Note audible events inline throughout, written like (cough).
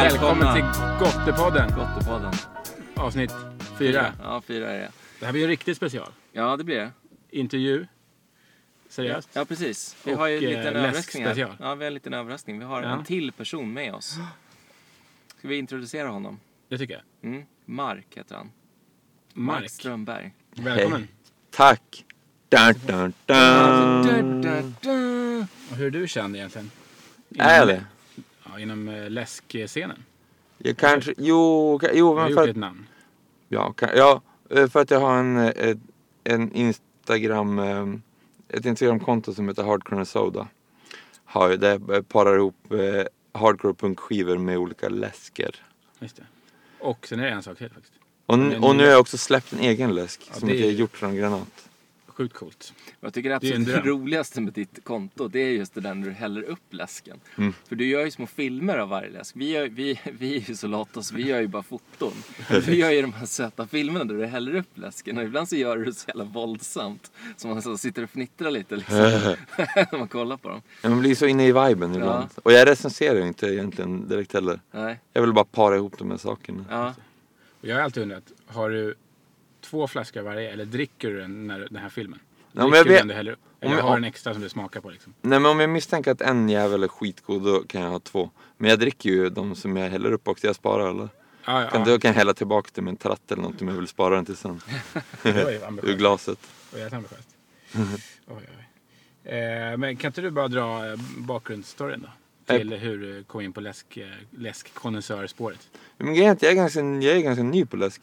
Hej! Välkommen Välkomna! till Gottepodden, Gottepodden. avsnitt fyra. Ja, fyra är det. Det här blir en riktig special. Ja, det blir det. Intervju. Seriöst. Ja, precis. Vi Och, har ju en eh, liten överraskning här. läskspecial. Ja, vi har en liten överraskning. Vi har Ja. en till person med oss. Ska vi introducera honom? Det tycker jag. Mm. Mark heter han. Mark, Strömberg. välkommen. Tack. Dun, dun, dun. Du, du, du. Och hur är du känd egentligen? Är det? Ja, inom eh, läskscenen. Jag kanske, jo, jo men för ett att, namn. ja, ja, eh, för att jag har en, eh, en Instagram, ett Instagramkonto som heter Hardcore Soda. Har där parar ihop eh, hardcore punkskivor med olika läsker. Just det. Och sen är det en sak till faktiskt. Och, och nu har jag också släppt en egen läsk Ja, som det jag har är- gjort från granat. Sjukt coolt. Jag tycker det Det absolut dröm. roligaste med ditt konto det är just det där när du häller upp läsken. Mm. För du gör ju små filmer av varje läsk. Vi, gör, vi, (laughs) vi är ju så lata så vi gör ju bara foton. Du gör ju de här söta filmerna där du häller upp läsken och ibland så gör du det så jävla våldsamt. Så man så sitter och fnittrar lite liksom. (laughs) när man kollar på dem. Ja, Man blir så inne i viben ibland. Och jag recenserar ju inte egentligen direkt heller. Nej. Jag vill bara para ihop de här sakerna. Ja. Och jag har alltid undrat, har du två flaskor varje eller dricker du den, när, den här filmen? Ja, dricker du den du häller upp? Eller om jag- har en extra som du smakar på liksom? Nej men om jag misstänker att en jävel är skitgod då kan jag ha två. Men jag dricker ju de som jag häller upp också, jag sparar eller? Ja, Kan. Då kan jag hälla tillbaka det med en tratt eller något om jag vill spara den till sen. (laughs) (laughs) Ur glaset. Det var jävligt ambitiöst. Oj, oj. Eh, men kan inte du bara dra eh, bakgrundsstoryn då? Till hur du kom in på läsk, eh, läskkonnässörspåret. Men grejen är att jag är ganska, jag är ganska ny på läsk.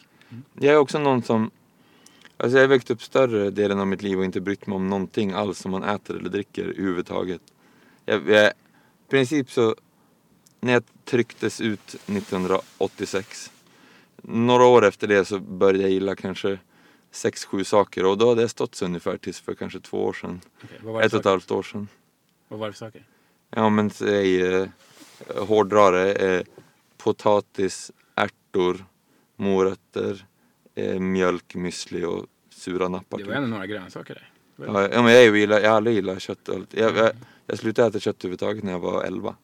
Jag är också någon som... Alltså jag har växt upp större delen av mitt liv och inte brytt mig om någonting alls som man äter eller dricker överhuvudtaget. Jag, jag, I princip så... När jag trycktes ut 1986. Några år efter det så började jag gilla kanske sex, sju saker och då hade jag stått så ungefär tills för kanske två år sedan. Det Ett och ett halvt år sedan. vad var det för saker? Ja men säg eh, hårdrare, eh, potatis, ärtor, morötter, eh, mjölk, müsli och sura nappar. Det typ. var ändå några grönsaker där. Var- Ja, ja, men jag, gillar, jag har aldrig gillat kött. Jag, jag, jag slutade äta kött överhuvudtaget när jag var 11.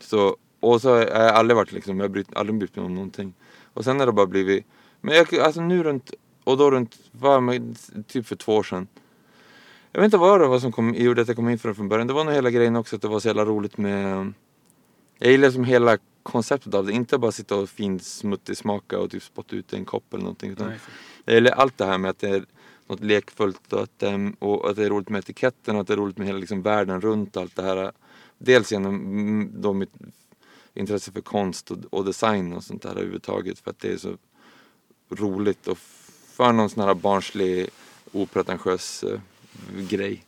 Så, och så har jag aldrig varit liksom, jag har brytt, aldrig brytt mig om någonting. Och sen har det bara blivit, men jag, alltså nu runt, och då runt, men typ för två år sedan. Jag vet inte vad det var som kom, gjorde att jag kom in för det från början. Det var nog hela grejen också att det var så jävla roligt med... Jag gillar som hela konceptet av det. Inte bara sitta och finsmuttig smaka och typ spotta ut en kopp eller någonting. Utan Nej, gillar allt det här med att det är något lekfullt och att, och att det är roligt med etiketten och att det är roligt med hela liksom världen runt allt det här. Dels genom mm, då mitt intresse för konst och, och design och sånt där överhuvudtaget för att det är så roligt och för någon sån här barnslig opretentiös eh, grej.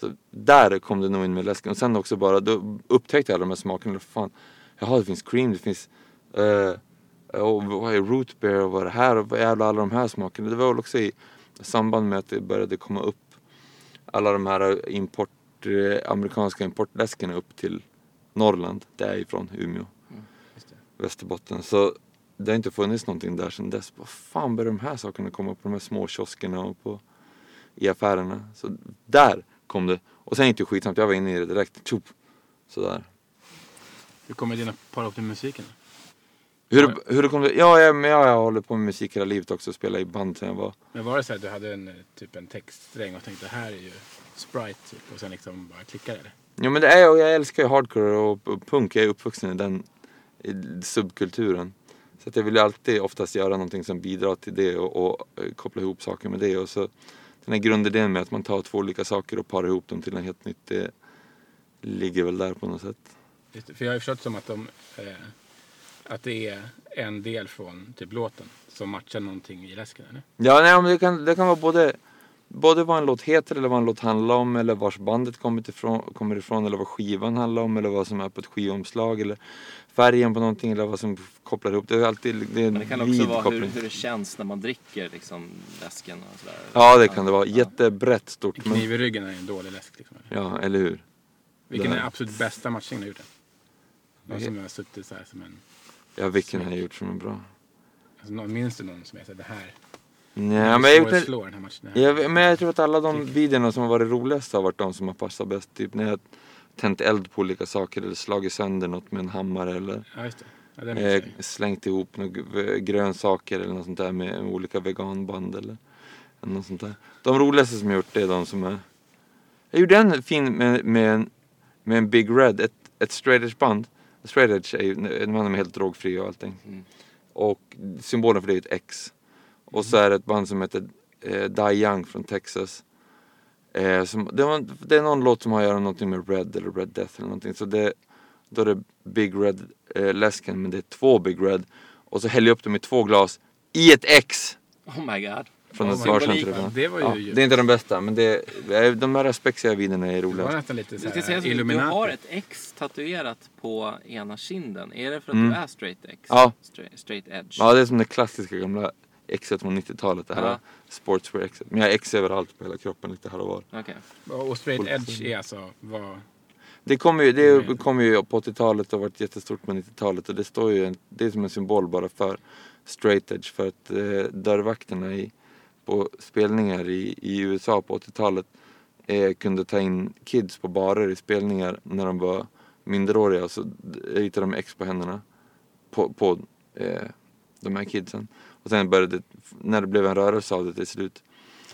Så där kom det nog in med läsken och sen också bara då upptäckte jag alla de här smakerna. Fan, jaha det finns cream, det finns eh, och vad är root beer och vad är det här och vad jävla alla de här smakerna. Det var väl också i samband med att det började komma upp alla de här import, eh, amerikanska importläskarna upp till Norrland, därifrån Umeå, det. Västerbotten. Så det har inte funnits någonting där sedan dess. Vad fan började de här sakerna komma på de här små kioskerna och på, i affärerna? Så där kom det. Och sen gick det skitsamt, jag var inne i det direkt. Tjup, sådär. Hur kommer dina par ihop till musiken? Hur, hur det kom det? Ja, jag, men jag, jag håller på med musik hela livet också. Spelar i band sen jag var Men var det så att du hade en, eh, typ en textsträng och tänkte det här är ju Sprite typ och sen liksom bara klickade det? Jo men det är och jag älskar ju hardcore och och punk. Jag är uppvuxen i den i subkulturen. Så att jag vill ju alltid oftast göra någonting som bidrar till det och, och eh, koppla ihop saker med det. Och så den här grundidén med att man tar två olika saker och parar ihop dem till något helt nytt. Det ligger väl där på något sätt. För jag har ju förstått som att, de, eh, att det är en del från typ låten som matchar någonting i läsken eller? Ja, nej, men det kan, det kan vara både, både vad en låt heter eller vad en låt handlar om eller vars bandet kommer ifrån, kommer ifrån eller vad skivan handlar om eller vad som är på ett skivomslag eller färgen på någonting eller vad som kopplar ihop. Det är alltid det är Men det kan också vara hur, hur det känns när man dricker liksom, läsken och sådär. Ja, det kan det vara. Jättebrett, stort. En kniv Men, i ryggen är en dålig läsk. Liksom. ja, eller hur? Vilken är absolut bästa matchningen du har gjort? Någon som har suttit så här som en... Ja, vilken har jag gjort som är bra? Alltså, någon, minns du någon som är så här, det här? Nej, men jag, gjort slå den här matchen. Här. jag, men jag tror att alla de videorna som har varit roligast har varit de som har passat bäst. Typ när jag tänt eld på olika saker eller slagit sönder något med en hammare eller Ja. Ja, eh, slängt ihop några grönsaker eller något sånt där med olika veganband eller något sånt där. De roligaste som jag gjort det är de som är... Jag gjorde en fin med, med, en, med en Big Red, ett, ett straight edge band. Straight edge är ju, man är helt drogfri och allting. Mm. Och symbolen för det är ett X. Och så är det ett band som heter eh, Die Young från Texas. Eh, som, det, var, det är någon låt som har att göra någonting med Red eller Red Death eller någonting. Så det, då är det Big Red eh, läsken men det är två Big Red. Och så häller jag upp dem i två glas i ett X! Oh my god. Från Oh ett my barcenter. God. Det var ju ja, det är inte den bästa men det, är- de här spexiga vinerna är Det var roliga. nästan lite Du, har ett X tatuerat på ena kinden. Är det för att Mm. du är straight X? Ja. Straight, straight edge? Ja det är som det klassiska gamla Xet från 90-talet. Det här Ja. sportswear Xet. Men jag har X överallt på hela kroppen lite här och var. Okej. Och straight edge är alltså vad... Det kom ju, det Mm. kom ju på 80-talet och varit jättestort på 90-talet och det står ju, en, det är som en symbol bara för straight edge för att eh, dörrvakterna i, på spelningar i, i USA på 80-talet eh, kunde ta in kids på barer i spelningar när de var minderåriga så ritade de X på händerna på, på eh, de här kidsen. Och sen började, när det blev en rörelse av det till slut,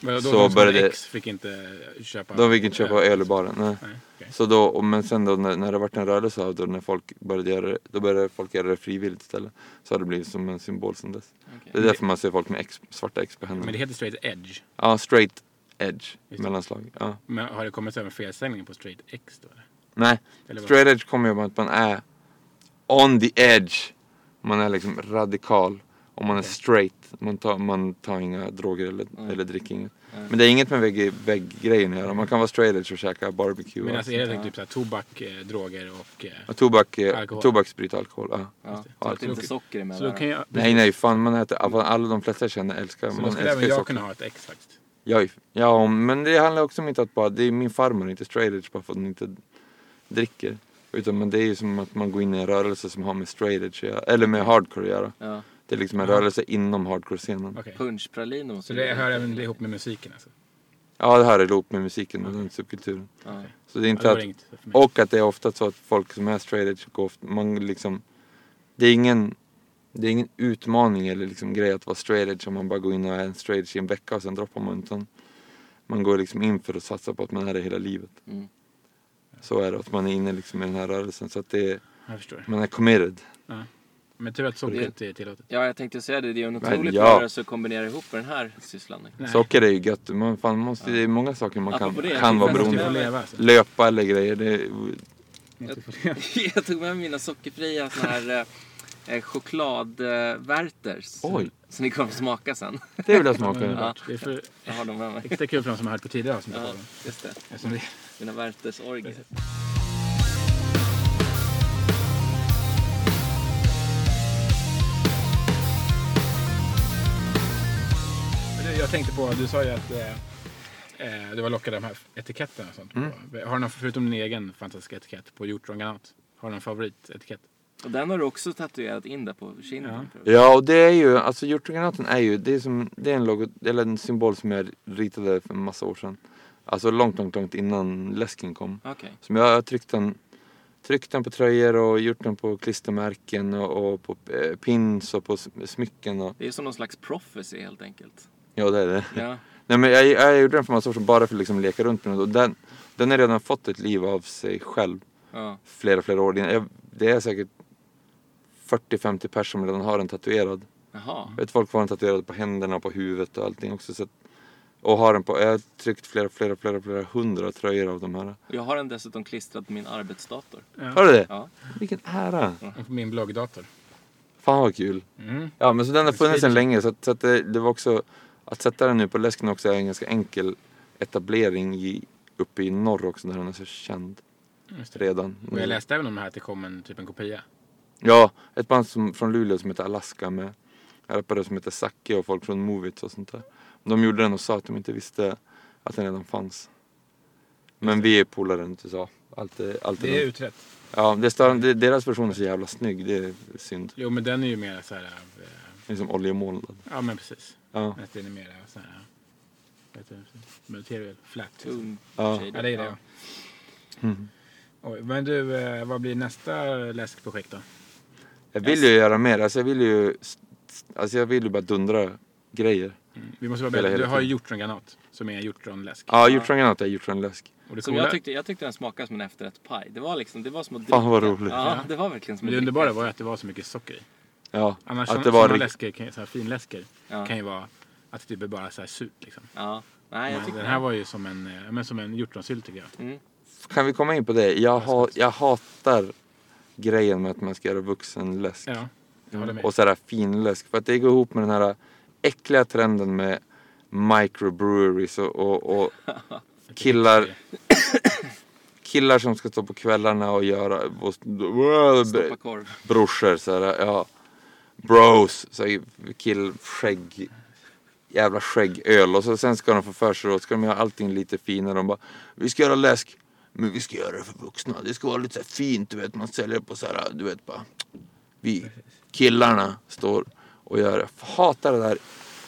men då, Så de började- X fick inte köpa... de fick inte köpa öl i baren. Nej. Nej, okej. Så då, men sen då när, när det varit en rörelse av det när folk började göra då började folk göra det frivilligt istället. Så har det blivit som en symbol sen dess. okej. Det är därför man ser folk med X, svarta X på händerna. Men det heter straight edge. Ja, straight edge, det. mellanslag. Ja. Men har det kommit över felsägning på straight X då? Eller? Nej, Eller straight edge kommer ju av att man är on the edge. Man är liksom radikal. Och man är straight. Man tar, man tar inga droger eller, Mm. eller dricker inget. Mm. Men det är inget med vägg, vägggrejen att göra. Man kan vara straight edge och käka barbecue. Men alltså är det typ såhär tobak, eh, droger och... Eh, och tobak, eh, Alkohol. tobak, sprit och alkohol. Ja. Ja, det. så inte socker emellan. så då kan jag... Nej nej fan man äter, alla alla de flesta jag känner älskar, Så man då skulle även jag socker. kunna ha ett X faktiskt. Ja, ja men det handlar också om inte att bara, det är min farmor inte straight edge bara för att hon inte dricker. Utan men det är ju som att man går in i en rörelse som har med straight edge eller med hardcore att göra. Ja. Det är liksom en Ja. rörelse inom hardcore-scenen. Okej. Punschpraliner måste Så det hör även ihop med musiken alltså? Ja det här är ihop med musiken och den subkulturen. Ja. Så det är Ja, inte det var att, och att det är ofta så att folk som är straight edge går ofta, man liksom, det är ingen det är ingen utmaning eller liksom grej att vara straight edge om man bara går in och är en straight edge i en vecka och sen droppar man utan man går liksom in för att satsa på att man är det hela livet. Mm. Så är det, att man är inne liksom i den här rörelsen så att det är, man är committed. Men tur att socker inte är tillåtet. ja, jag tänkte säga det. Det är en Men otroligt ja. rörelse att kombinera ihop med den här sysslan. Socker är ju gött, man fan måste, det är många saker man kan, Apropå det, jag kan vara beroende av. alltså. Löpa eller grejer, det leva. (laughs) jag tog med mina sockerfria såna här eh, chokladvärters. Oj. Så ni kommer att smaka sen. det vill jag smaka. (laughs) Underbart. Det är för Jag har dem med mig. extra kul för de som har hört på tidigare avsnitt. Ja, just det. Det- Mina värtersorger. Men Jag tänkte på, du sa ju att eh, eh, du var lockad av de här etiketterna och sånt. Mm. Har du någon, förutom din egen fantastiska etikett på hjortronganat, har du någon favoritetikett? Och den har du också tatuerat in där på kinden. Ja, och det är ju, alltså hjortrongranaten är ju, det är, som, det är en, logo, eller en symbol som jag ritade för en massa år sedan. Alltså långt, långt, långt innan läsken kom. Okej. Som jag har tryckt den, tryckt den på tröjor och gjort den på klistermärken och, och på eh, pins och på sm- smycken. Och, Det är som någon slags prophecy helt enkelt. Ja, det är det. Ja. (laughs) Nej, men jag, jag gjorde den för massa år sedan bara för att liksom leka runt med den. Och den, den har redan fått ett liv av sig själv. ja. Flera, flera år. Jag, det är säkert 40-50 personer som redan har den tatuerad. Jaha. Jag vet folk får den tatuerad på händerna och på huvudet och allting också. Så att, och har den på, jag har tryckt flera, flera, flera, flera hundra tröjor av de här. Jag har den dessutom klistrad på min arbetsdator. Har du det? Ja. Vilken ära! Och på min bloggdator. Fan vad kul! Mm. Ja men så den har funnits sedan länge så, att, så att det, det var också Att sätta den nu på läsken också är en ganska enkel etablering i, uppe i norr också där den är så känd redan. Och jag läste även om det här att det kom en, typ en kopia. Ja, ett band som, från Luleå som heter Alaska med rappare som heter Zacke och folk från Movits och sånt där. De gjorde den och sa att de inte visste att den redan fanns. Men vi är polare inte så. Allt är, allt är Det är utrett. Ja, det stör, det, deras version är så jävla snygg. Det är synd. Jo men den är ju mer så här. eh, Liksom oljemålad. Ja men precis. Ja. Att den är mer så här. Vad heter det? Material flat. Tung Ja. Ja det är det ja. Mm. Oj, men du, eh, vad blir nästa läskprojekt då? Jag vill ju göra mer. Alltså jag vill ju, alltså jag vill ju bara dundra grejer. Vi måste vara beredda. Du har ju hjortrongranat som är hjortronläsk. Ja, hjortrongranat är hjortronläsk. Och Som jag, tyckte, jag tyckte den smakade som en efterrättspaj. Det var liksom, det var som att Fan, vad dricka. roligt. Ja, det var verkligen som men att det dricka. underbara var ju att det var så mycket socker i. Ja, Annars att att det var rikt- läsker, kan- så här finläsker, Ja. kan ju vara att det typ är bara så här surt liksom. Ja. Nej, jag Men den här var ju som en, eh, men som en hjortronsylt tycker jag. Mm. Kan vi komma in på det? Jag, ha, jag hatar grejen med att man ska göra vuxenläsk. Ja, jag håller med. Och sådär finläsk. För att det går ihop med den här äckliga trenden med microbreweries och, och, och (laughs) killar, (coughs) killar som ska stå på kvällarna och göra och, korv. brorsor såhär, ja. Bros, så här, kill, skägg, jävla skäggöl. Och så sen ska de få för sig då, ska de göra allting lite finare. De bara, vi ska göra läsk, men vi ska göra det för vuxna. Det ska vara lite så här fint, du vet, man säljer på så här, du vet bara. Vi, killarna, står och gör det. Hatar det där.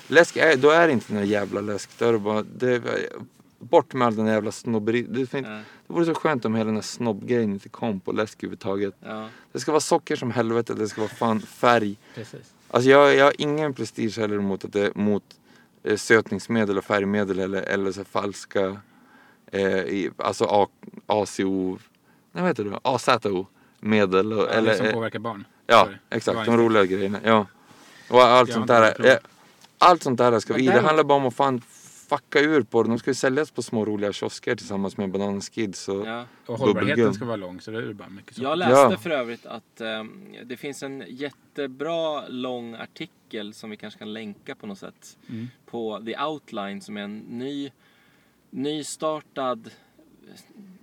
Läsk, då är det inte någon jävla läsk. Då är det bara, det, bort med all den jävla snobberi. Det, finns, Ja. det vore så skönt om hela den här snobbgrejen inte kom på läsk överhuvudtaget. Ja. Det ska vara socker som helvete, det ska vara fan färg. Precis. Alltså jag, jag har ingen prestige heller mot, att det, mot eh, sötningsmedel och färgmedel eller, eller så falska, eh, i, alltså A, ACO, nej vad heter det, AZO medel. Och, Ja, eller, det som eh, påverkar barn. ja, Sorry. exakt, Det de roliga grejerna. Ja. Och allt Jag sånt där. eh, Allt sånt där ska vi, det däremot- handlar bara om att fan fucka ur på det. De ska ju säljas på små roliga kiosker tillsammans med Banana Skids och Ja. Och hållbarheten ska vara lång så då är det bara mycket socker. Jag läste Ja. för övrigt att ehm, det finns en jättebra lång artikel som vi kanske kan länka på något sätt. Mm. På The Outline som är en ny, nystartad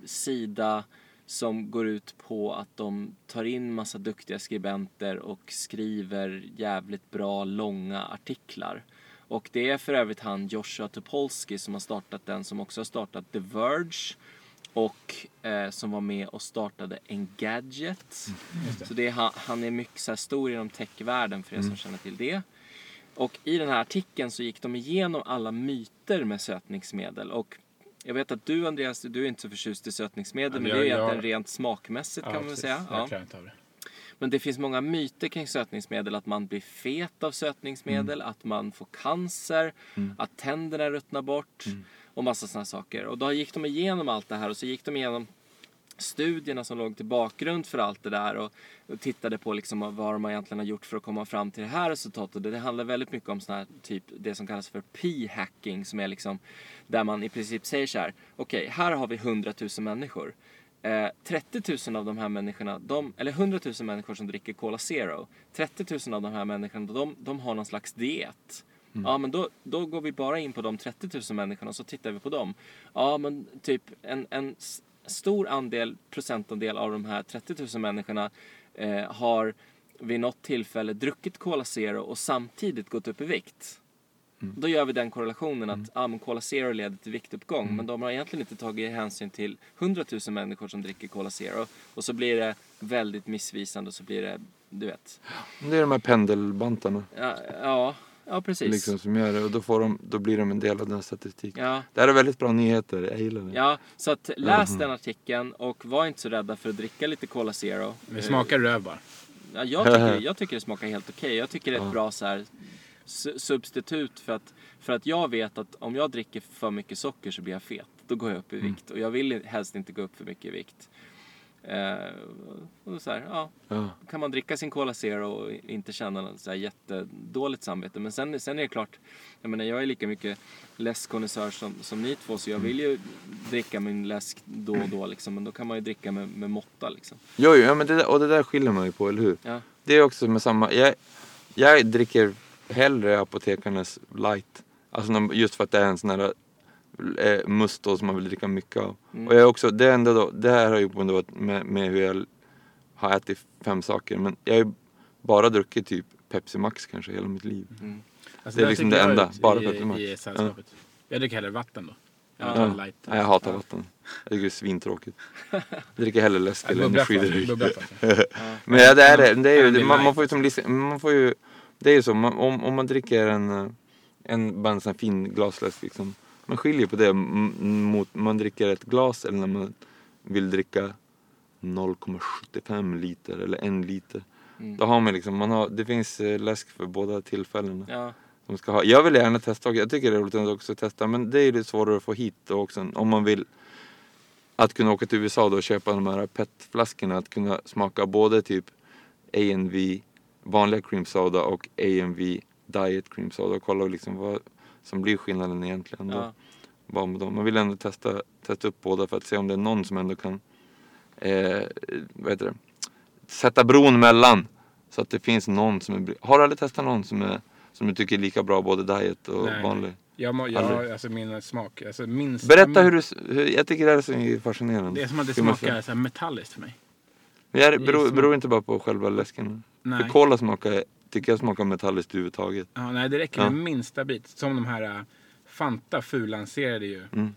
sida som går ut på att de tar in massa duktiga skribenter och skriver jävligt bra långa artiklar. Och det är för övrigt han Joshua Topolsky som har startat den som också har startat The Verge och eh, som var med och startade Engadget. Just det. Så det är, han, han är mycket så här stor inom techvärlden för er som känner till det. Och i den här artikeln så gick de igenom alla myter med sötningsmedel. Och jag vet att du Andreas, du är inte så förtjust i sötningsmedel Ja, men jag- det är jag- egentligen rent smakmässigt kan man väl säga. Jag Ja. klarar inte av det. Men det finns många myter kring sötningsmedel. Att man blir fet av sötningsmedel, att man får cancer, att tänderna ruttnar bort och massa sådana saker. Och då gick de igenom allt det här och så gick de igenom studierna som låg till bakgrund för allt det där och, tittade på liksom vad de egentligen har gjort för att komma fram till det här resultatet. Det handlar väldigt mycket om sån här typ det som kallas för p-hacking som är liksom där man i princip säger så här. Okej, här har vi 100 000 människor. Eh, 30 000 av de här människorna, de, eller 100 000 människor som dricker Cola Zero. 30 000 av de här människorna, de, de har någon slags diet. Ja, men då, då går vi bara in på de 30 000 människorna och så tittar vi på dem. Ja, men typ en, en stor andel, procentandel av de här 30 000 människorna eh, har vid något tillfälle druckit Cola Zero och samtidigt gått upp i vikt. Då gör vi den korrelationen att ah, men Cola Zero leder till viktuppgång. Men de har egentligen inte tagit hänsyn till 100 000 människor som dricker Cola Zero. Och så blir det väldigt missvisande och så blir det, du vet. det är de här pendelbantarna Ja, ja, ja precis. liksom, som gör det och då, får de, då blir de en del av den statistiken. Ja, Det här är väldigt bra nyheter, jag gillar det. ja, så att läs den artikeln och var inte så rädda för att dricka lite Cola Zero. Det smakar röv bara. Ja, jag, tycker, (laughs) jag tycker det smakar helt okej. Jag tycker det är ett Ja. bra så här, substitut för att, för att jag vet att om jag dricker för mycket socker så blir jag fet. Då går jag upp i Mm. vikt och jag vill helst inte gå upp för mycket i vikt. Eh, och så här, ja, Ja. kan man dricka sin Cola Zero och inte känna något så här jättedåligt samvete. Men sen, sen är det klart, jag menar jag är lika mycket läskkonnässör som, som ni två så jag vill ju dricka min läsk då och då liksom. Men då kan man ju dricka med, med måtta liksom. Jo, jo ja, men det där, och det där skiljer man ju på, eller hur? Ja. Det är också med samma, jag, jag dricker hellre apotekarnas light. Alltså just för att det är en sån här eh, must då som man vill dricka mycket av. Mm. Och jag är också, det, ändå då, det här har ju på ändå med, med hur jag har ätit fem saker. Men jag har ju bara druckit typ Pepsi Max kanske hela mitt liv. Mm. Alltså, Det är liksom det enda, bara i, Pepsi Max. i sällskapet. Jag dricker hellre vatten då. Ja. Jag Ja. light. Nej, jag hatar Ja. vatten. Jag tycker det är svintråkigt. Jag dricker hellre läsk Ja, eller energidryck. (laughs) Men ja, det är det. det, är Ja, ju, man, man får ju som man får ju, det är ju så, man, om, om man dricker en, eh, en, bara en sån fin glasläsk liksom. Man skiljer på det mot man dricker ett glas eller när man vill dricka 0,75 liter eller en liter. Mm. Då har man liksom, man har, det finns eh, läsk för båda tillfällena. Ja, ska ha. Jag vill gärna testa. Jag tycker det är roligt att också testa. Men det är lite svårare att få hit också. Om man vill att kunna åka till USA då och köpa de här petflaskorna. Att kunna smaka både typ A&V vanliga cream soda och A&V diet cream soda. Och kolla liksom vad som blir skillnaden egentligen. Då. ja. Vad med dem. Man vill ändå testa, testa upp båda för att se om det är någon som ändå kan eh, vad heter det? sätta bron mellan. Så att det finns någon som är... Har du aldrig testat någon som, är, som du tycker är lika bra både diet och Nej. vanlig? Jag, må, jag, Aldrig. alltså min smak, alltså minst, Berätta hur du... Hur, jag tycker det här är så fascinerande. Det är som att det Hur smakar så metalliskt för mig. Men det är beror, beror inte bara på själva läsken. Nej. För cola smakar, tycker jag smakar metalliskt överhuvudtaget. Ja, nej, det räcker Ja. med minsta bit. Som de här äh, Fanta fullanserade ju. Mm.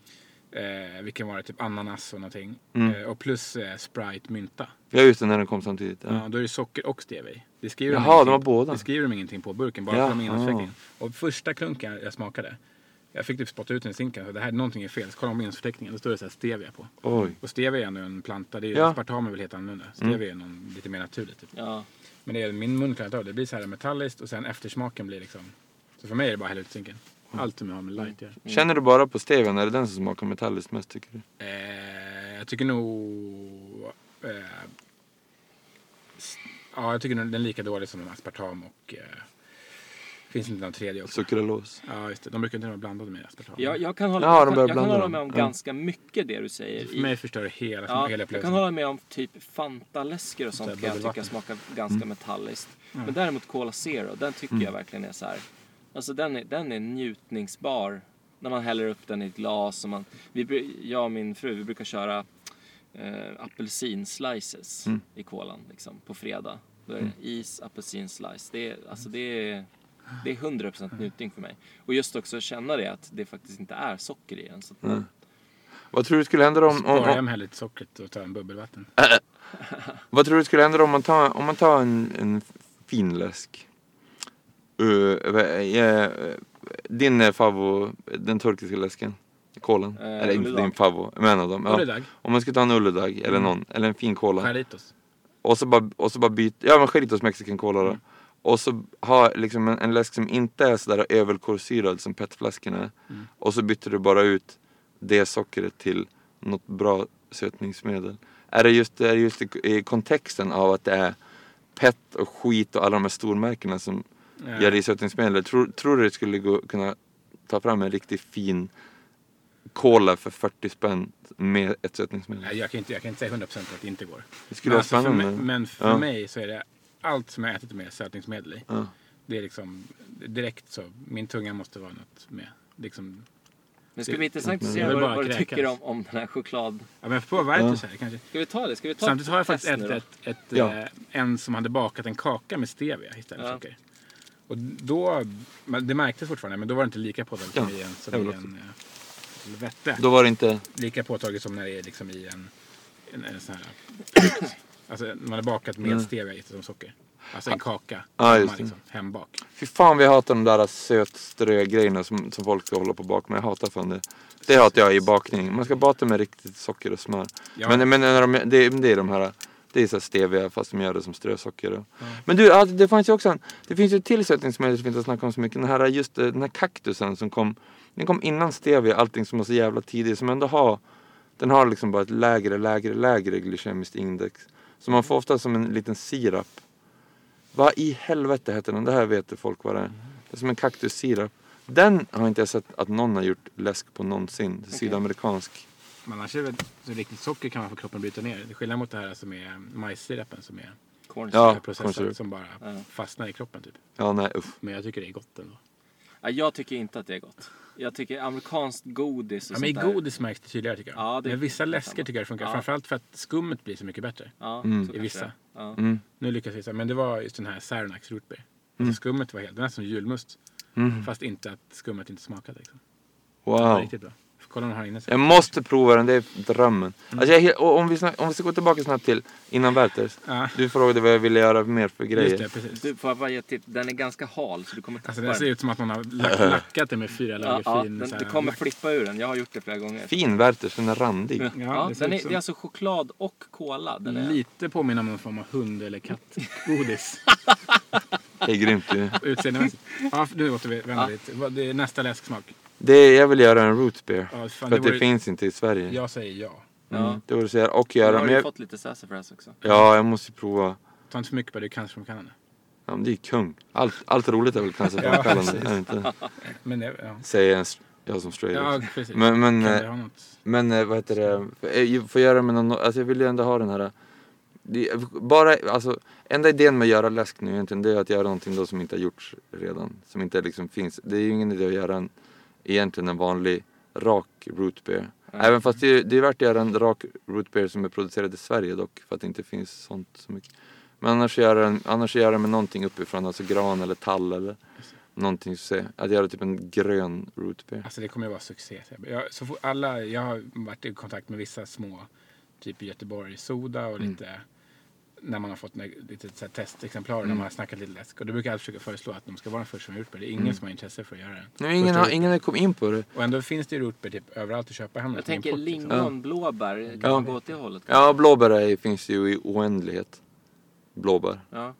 Eh, vilken var det? Typ ananas och någonting. Mm. Eh, och plus eh, Sprite mynta. Ja just det, när den kom samtidigt. Ja. Ja. då är det socker och stevia. Det skriver Jaha, ingenting- de har båda. Det skriver de ingenting på burken, bara Ja, för de innehållsförteckningen. Och första klunken jag smakade, jag fick typ spotta ut den i sinken. Så det här, någonting är fel. Så kollade jag på innehållsförteckningen, då står det så här stevia på. Oj. Och stevia är ändå en planta, det är ju, Ja. aspartam är väl helt annorlunda. Stevia är någon, lite mer naturligt. Typ. ja. Men det är, min mun klarar inte av det. Blir så här metalliskt och sen eftersmaken blir liksom... Så för mig är det bara att hälla ut i sinken. Allt som har med light att göra. Känner du bara på stevian? Är det den som smakar metalliskt mest tycker du? Eh, jag tycker nog... Eh, ja, jag tycker nog den är lika dålig som aspartam och... Eh, finns inte någon tredje också? Sukralos? Ja, just det. De brukar inte vara blandade med aspartam. Jag, jag kan hålla, Ja, de jag kan, börjar jag kan blanda hålla dem. med om Ja. ganska mycket det du säger. För mig förstör det hela, Ja, hela jag kan upplevelsen. hålla med om typ Fanta-läskor och sånt Så här kan jag tycka bubbelvatten. smakar ganska metalliskt. Men däremot Cola Zero, den tycker jag verkligen är så här. Alltså den är, den är njutningsbar. När man häller upp den i ett glas och man, vi, bru- jag och min fru, vi brukar köra eh, apelsinslices Mm. i kolan liksom, på fredag. Då är det is, apelsinslice. Det är, alltså det är, det är 100% njutning för mig. Och just också känna det att det faktiskt inte är socker i den. Så att, Mm. Vad tror du skulle hända om, om, Spara om, hem här lite sockret och ta en bubbelvatten. (laughs) Vad tror du skulle hända om man tar, om man tar en, en fin läsk? Uh, uh, din eh, favvo, den turkiska läsken? Kolan? Eh, eller inte din favvo, men en av dem. Ja. Om man skulle ta en Ulledag eller någon, eller en fin cola. Jarritos. Och så bara, och så bara byta, ja men Cheritos mexican cola då. Och så ha liksom en, en läsk som inte är sådär överkolsyrad som petflaskorna är. Och så byter du bara ut det sockret till något bra sötningsmedel. Är det just, är det just i, i kontexten av att det är pet och skit och alla de här stormärkena som Ja. gör det i sötningsmedel. Tror, tror du det skulle gå, kunna ta fram en riktigt fin cola för 40 spänn med ett sötningsmedel? Nej, jag, kan inte, jag kan inte säga 100% att det inte går. Det skulle Men, alltså för mig, men för Ja. mig så är det allt som jag ätit med sötningsmedel i. Ja. Det är liksom direkt så. Min tunga måste vara något med. Liksom, det ska bli intressant att se Jag vad, vad du tycker om, om den här choklad... ja, men på varje Ja. så här kanske. Ska vi ta det? Ska vi ta Samtidigt har jag faktiskt ätit ett, ett, Ja. eh, en som hade bakat en kaka med stevia istället för Ja. socker. Och då, men det märktes fortfarande, men då var det inte lika påtagligt som Ja, i en, som jag i en eh, vette. Då var det inte... Lika påtagligt som när det är liksom i en, en, en sån här Alltså man har bakat med Mm. stevia istället som socker. Alltså en kaka. Ja, som just liksom, hembak. Fy fan vi hatar de där sötströ-grejerna som, som folk ska hålla på och baka med. Jag hatar fan det. Det hatar jag i bakning. Man ska bata med riktigt socker och smör. Ja. Men, men när de, det, det är de här det är så stevia fast de gör det som strösocker. Och. Men du, ja, det fanns ju också en, det finns ju ett tillsättningsmedel som vi inte har snackat om så mycket. Den här, just den här kaktusen som kom, den kom innan stevia, allting som var så jävla tidigt. Som ändå har, den har liksom bara ett lägre, lägre, lägre glykemiskt index. Så man får ofta som en liten sirap. Vad i helvete heter den? Det här vet folk vad det är. Det är som en kaktussirap. Den har inte jag sett att någon har gjort läsk på någonsin. Sydamerikansk. Men annars är det väl, så riktigt socker kan man få kroppen bryta ner. Det skillnad mot det här som är majssirapen som är Ja. processad som bara Ja. fastnar i kroppen typ. Ja, nej usch. Men jag tycker det är gott ändå. Ja, jag tycker inte att det är gott. Jag tycker amerikanskt godis och Ja, men i sånt där. godis märks det tydligare tycker jag. Ja, det- men vissa det är läsker tycker jag det funkar. Ja. Framförallt för att skummet blir så mycket bättre. Ja, Mm. så I vissa. det. Ja. Mm. Nu lyckas vi säga, men det var just den här Cernax rotbeer. Alltså skummet var helt, det var nästan som julmust. Mm. Fast inte att skummet inte smakade. Liksom. Det Wow. var riktigt bra. Kolla den här inne. Jag måste prova den, det är drömmen. Alltså jag, om, vi snack, om vi ska gå tillbaka snabbt till innan Werthers. Ja, Du frågade vad jag ville göra mer för just grejer. det, precis. Du får jag bara ge tips. Den är ganska hal så du kommer tappa Alltså det ser den. ut som att man har lack, lackat det med fyra Ja, lager ja, fin den, så du kommer lack. flippa ur den. Jag har gjort det flera gånger. Fin Werthers, den är randig. Ja, Ja, det den är, det är alltså choklad och cola. Den är, Lite påminner om en form av hund eller kattgodis. (laughs) Det är grymt ju. Utseendemässigt. Ja, nu återvänder Ja. vi är nästa läsksmak. Det, jag vill göra en root beer. Ja, fan, för det att det finns inte i Sverige. Jag säger ja. ja. Mm, det vore så jävla, och göra. har du jag, fått lite sassafras också. ja, jag måste prova. Ta inte för mycket på det, du cancer från Kanada. Ja, men det är kung. Allt, allt roligt är väl cancerframkallande. det inte? (laughs) Men det, ja. Säger en, jag som straight Ja, precis. Men, men, kan eh, det ha något? Men eh, vad heter det, eh, få göra med någon, alltså jag vill ju ändå ha den här det, bara, alltså, enda idén med att göra läsk nu egentligen det är att göra någonting då som inte har gjorts redan. Som inte liksom finns. Det är ju ingen idé att göra en, egentligen en vanlig rak root beer. Nej. Även fast det är, det är värt att göra en rak root beer som är producerad i Sverige dock. För att det inte finns sånt så mycket. Men annars göra, en, annars göra med någonting uppifrån, alltså gran eller tall eller någonting så. Att göra typ en grön root beer. Alltså det kommer ju vara succé. Jag, så alla, jag har varit i kontakt med vissa små, typ Göteborg, Soda och Mm. När man har fått lite så här testexemplar Mm. när man har snackat lite läsk. Och då brukar jag alltid försöka föreslå att de ska vara den första som har gjort det. Det är ingen Mm. som har intresse för att göra det. Nej, ingen, har, ingen har kommit in på det. Och ändå finns det ju rotbeer typ överallt att köpa hem. Jag tänker import, liksom. lingon, blåbär. Kan Ja. man gå åt det hållet? Ja, blåbär är, finns ju i oändlighet. Blåbär. Ja.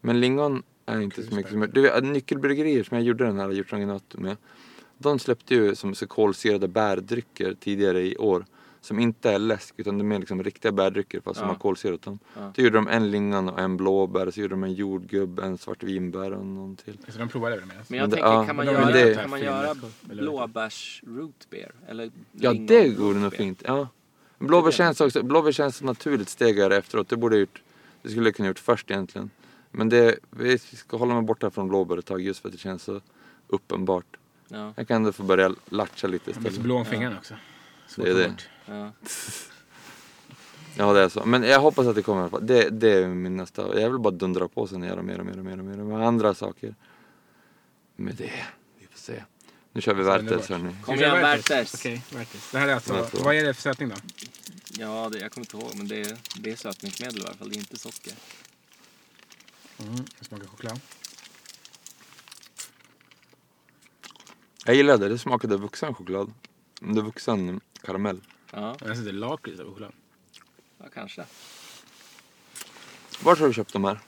Men lingon är inte så mycket som... Du vet, nyckelbryggerier som jag gjorde den här hjortrangenat med. De släppte ju som så kolsyrade bärdrycker tidigare i år. Som inte är läsk utan de är liksom riktiga bärdrycker fast som Ja. har kolsyrat dem. Ja. Då gjorde de en lingon och en blåbär. Så gjorde de en jordgubb, en svartvinbär och någon till. Så de provade det med Men jag det- tänker, ja, kan man men göra, det- kan man göra blåbärs root beer? Eller Ja det vore nog fint. Ja. Blåbär känns också, blåbär känns ett naturligt steg här efteråt. Det borde jag gjort, det skulle jag kunna gjort först egentligen. Men det, vi ska hålla mig borta från blåbär ett tag just för att det känns så uppenbart. Ja, Jag kan ändå få börja latcha lite De är så istället. blå om fingrarna också. Svårt Det är det. bort. Ja. Ja det är så. Men jag hoppas att det kommer i alla fall. Det, det är min nästa. Jag vill bara dundra på sen och göra mer och mer och mer och mer med andra saker. Med det. Vi får se. Nu kör vi Så Werthers hörni. Kom igen Werthers? Okej, Werthers. Det här är alltså, vad är det för sötning då? Ja, det, jag kommer inte ihåg men det är, det är sötningsmedel i alla fall, det är inte socker. Mm, det smakar choklad. Jag gillade det. Det smakade vuxen choklad. Det är vuxen karamell. Ja, Jag sitter lakrits av choklad. ja kanske. Var har du köpt de här?